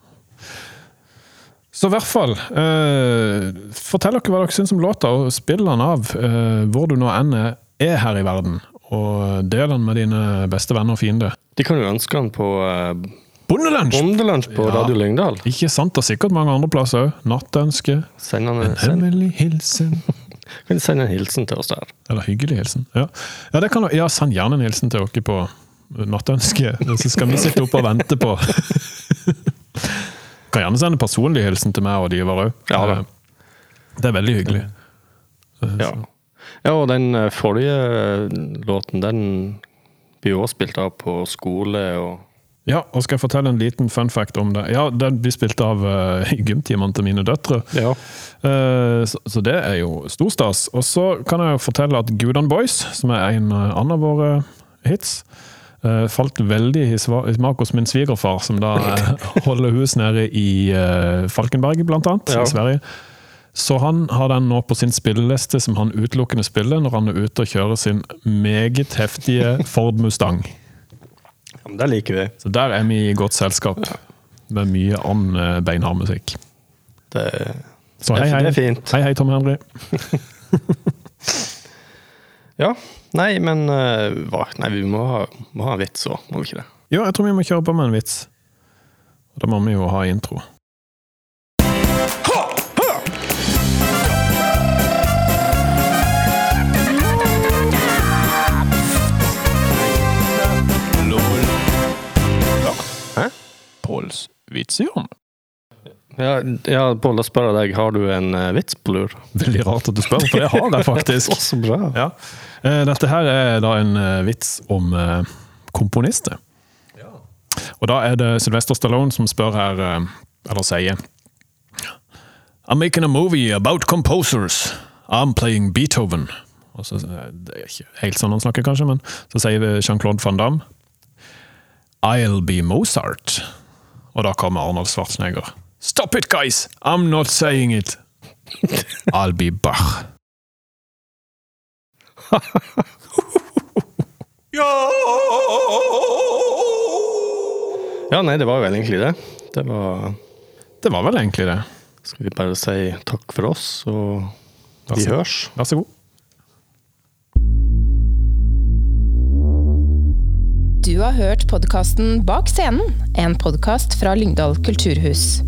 Speaker 1: Så i hvert fall eh, Fortell dere hva dere syns om låta, og spill den av eh, hvor du nå enn er, er her i verden. Og del den med dine beste venner og fiender.
Speaker 2: De kan jo ønske den på eh,
Speaker 1: Bondelunsj!
Speaker 2: Bondelunsj på
Speaker 1: Ja.
Speaker 2: Radio Lyngdal.
Speaker 1: Ikke sant, og sikkert mange andre plasser òg. Nattønske.
Speaker 2: Send han
Speaker 1: En hemmelig hilsen.
Speaker 2: kan du sende en hilsen til oss der.
Speaker 1: Eller hyggelig hilsen. Ja, ja, det kan, ja send gjerne en hilsen til dere på nattønske, så skal vi sitte oppe og vente på Kan gjerne sende personlig hilsen til meg og de var òg.
Speaker 2: Ja det.
Speaker 1: Det er veldig hyggelig.
Speaker 2: Ja. ja, og den eh, forrige låten, den blir jo også spilt av på skole og
Speaker 1: Ja, og skal jeg fortelle en liten fun fact om det? Ja, Den blir spilt av uh, gymtimene til mine døtre.
Speaker 2: Ja.
Speaker 1: Uh, så, så det er jo stor stas. Og så kan jeg jo fortelle at Gudan Boys, som er en uh, annen av våre hits, eh, falt veldig i smak hos min svigerfar, som da eh, holder hus nede i uh, Falkenberg, blant annet,
Speaker 2: Ja.
Speaker 1: i Sverige. Så han har den nå på sin spilleliste som han utelukkende spiller når han er ute og kjører sin meget heftige Ford Mustang.
Speaker 2: ja, men det liker vi.
Speaker 1: Så der er vi i godt selskap. Med mye annen beinhard musikk.
Speaker 2: Det,
Speaker 1: Så hei, hei.
Speaker 2: det er fint.
Speaker 1: Hei, hei, Tom Henry.
Speaker 2: ja. Nei, men eh, hva? Nei, vi må ha, må ha en vits òg, må vi ikke det?
Speaker 1: Jo, jeg tror vi må kjøre på med en vits. Og da må vi jo ha intro.
Speaker 2: Hæ?
Speaker 1: Påls vitsehjørne.
Speaker 2: Ja, ja Pål, da spør jeg deg, har du en eh, vits på lur?
Speaker 1: Veldig rart at du spør, for det har jeg faktisk.
Speaker 2: Så bra.
Speaker 1: Ja. Eh, Dette her er da en eh, vits om komponister. Og da er det Sylvester Stallone som spør her, eller sier I'm making a movie about composers. I'm playing Beethoven. Og så, det er ikke helt sånn han snakker, kanskje, men så sier Jean-Claude van Damme I'll be Mozart. Og da kommer Arnold Schwarzenegger. Stop it, guys! I'm not saying it! I'll be Bach.
Speaker 2: Ja, nei, det var vel egentlig det. Det var
Speaker 1: Det var vel egentlig det.
Speaker 2: Skal vi bare si takk for oss, og vi hørs.
Speaker 1: Vær så god.
Speaker 3: Du har hørt podkasten Bak scenen, en podkast fra Lyngdal kulturhus.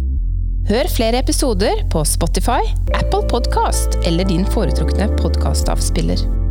Speaker 3: Hør flere episoder på Spotify, Apple Podkast eller din foretrukne podkastavspiller.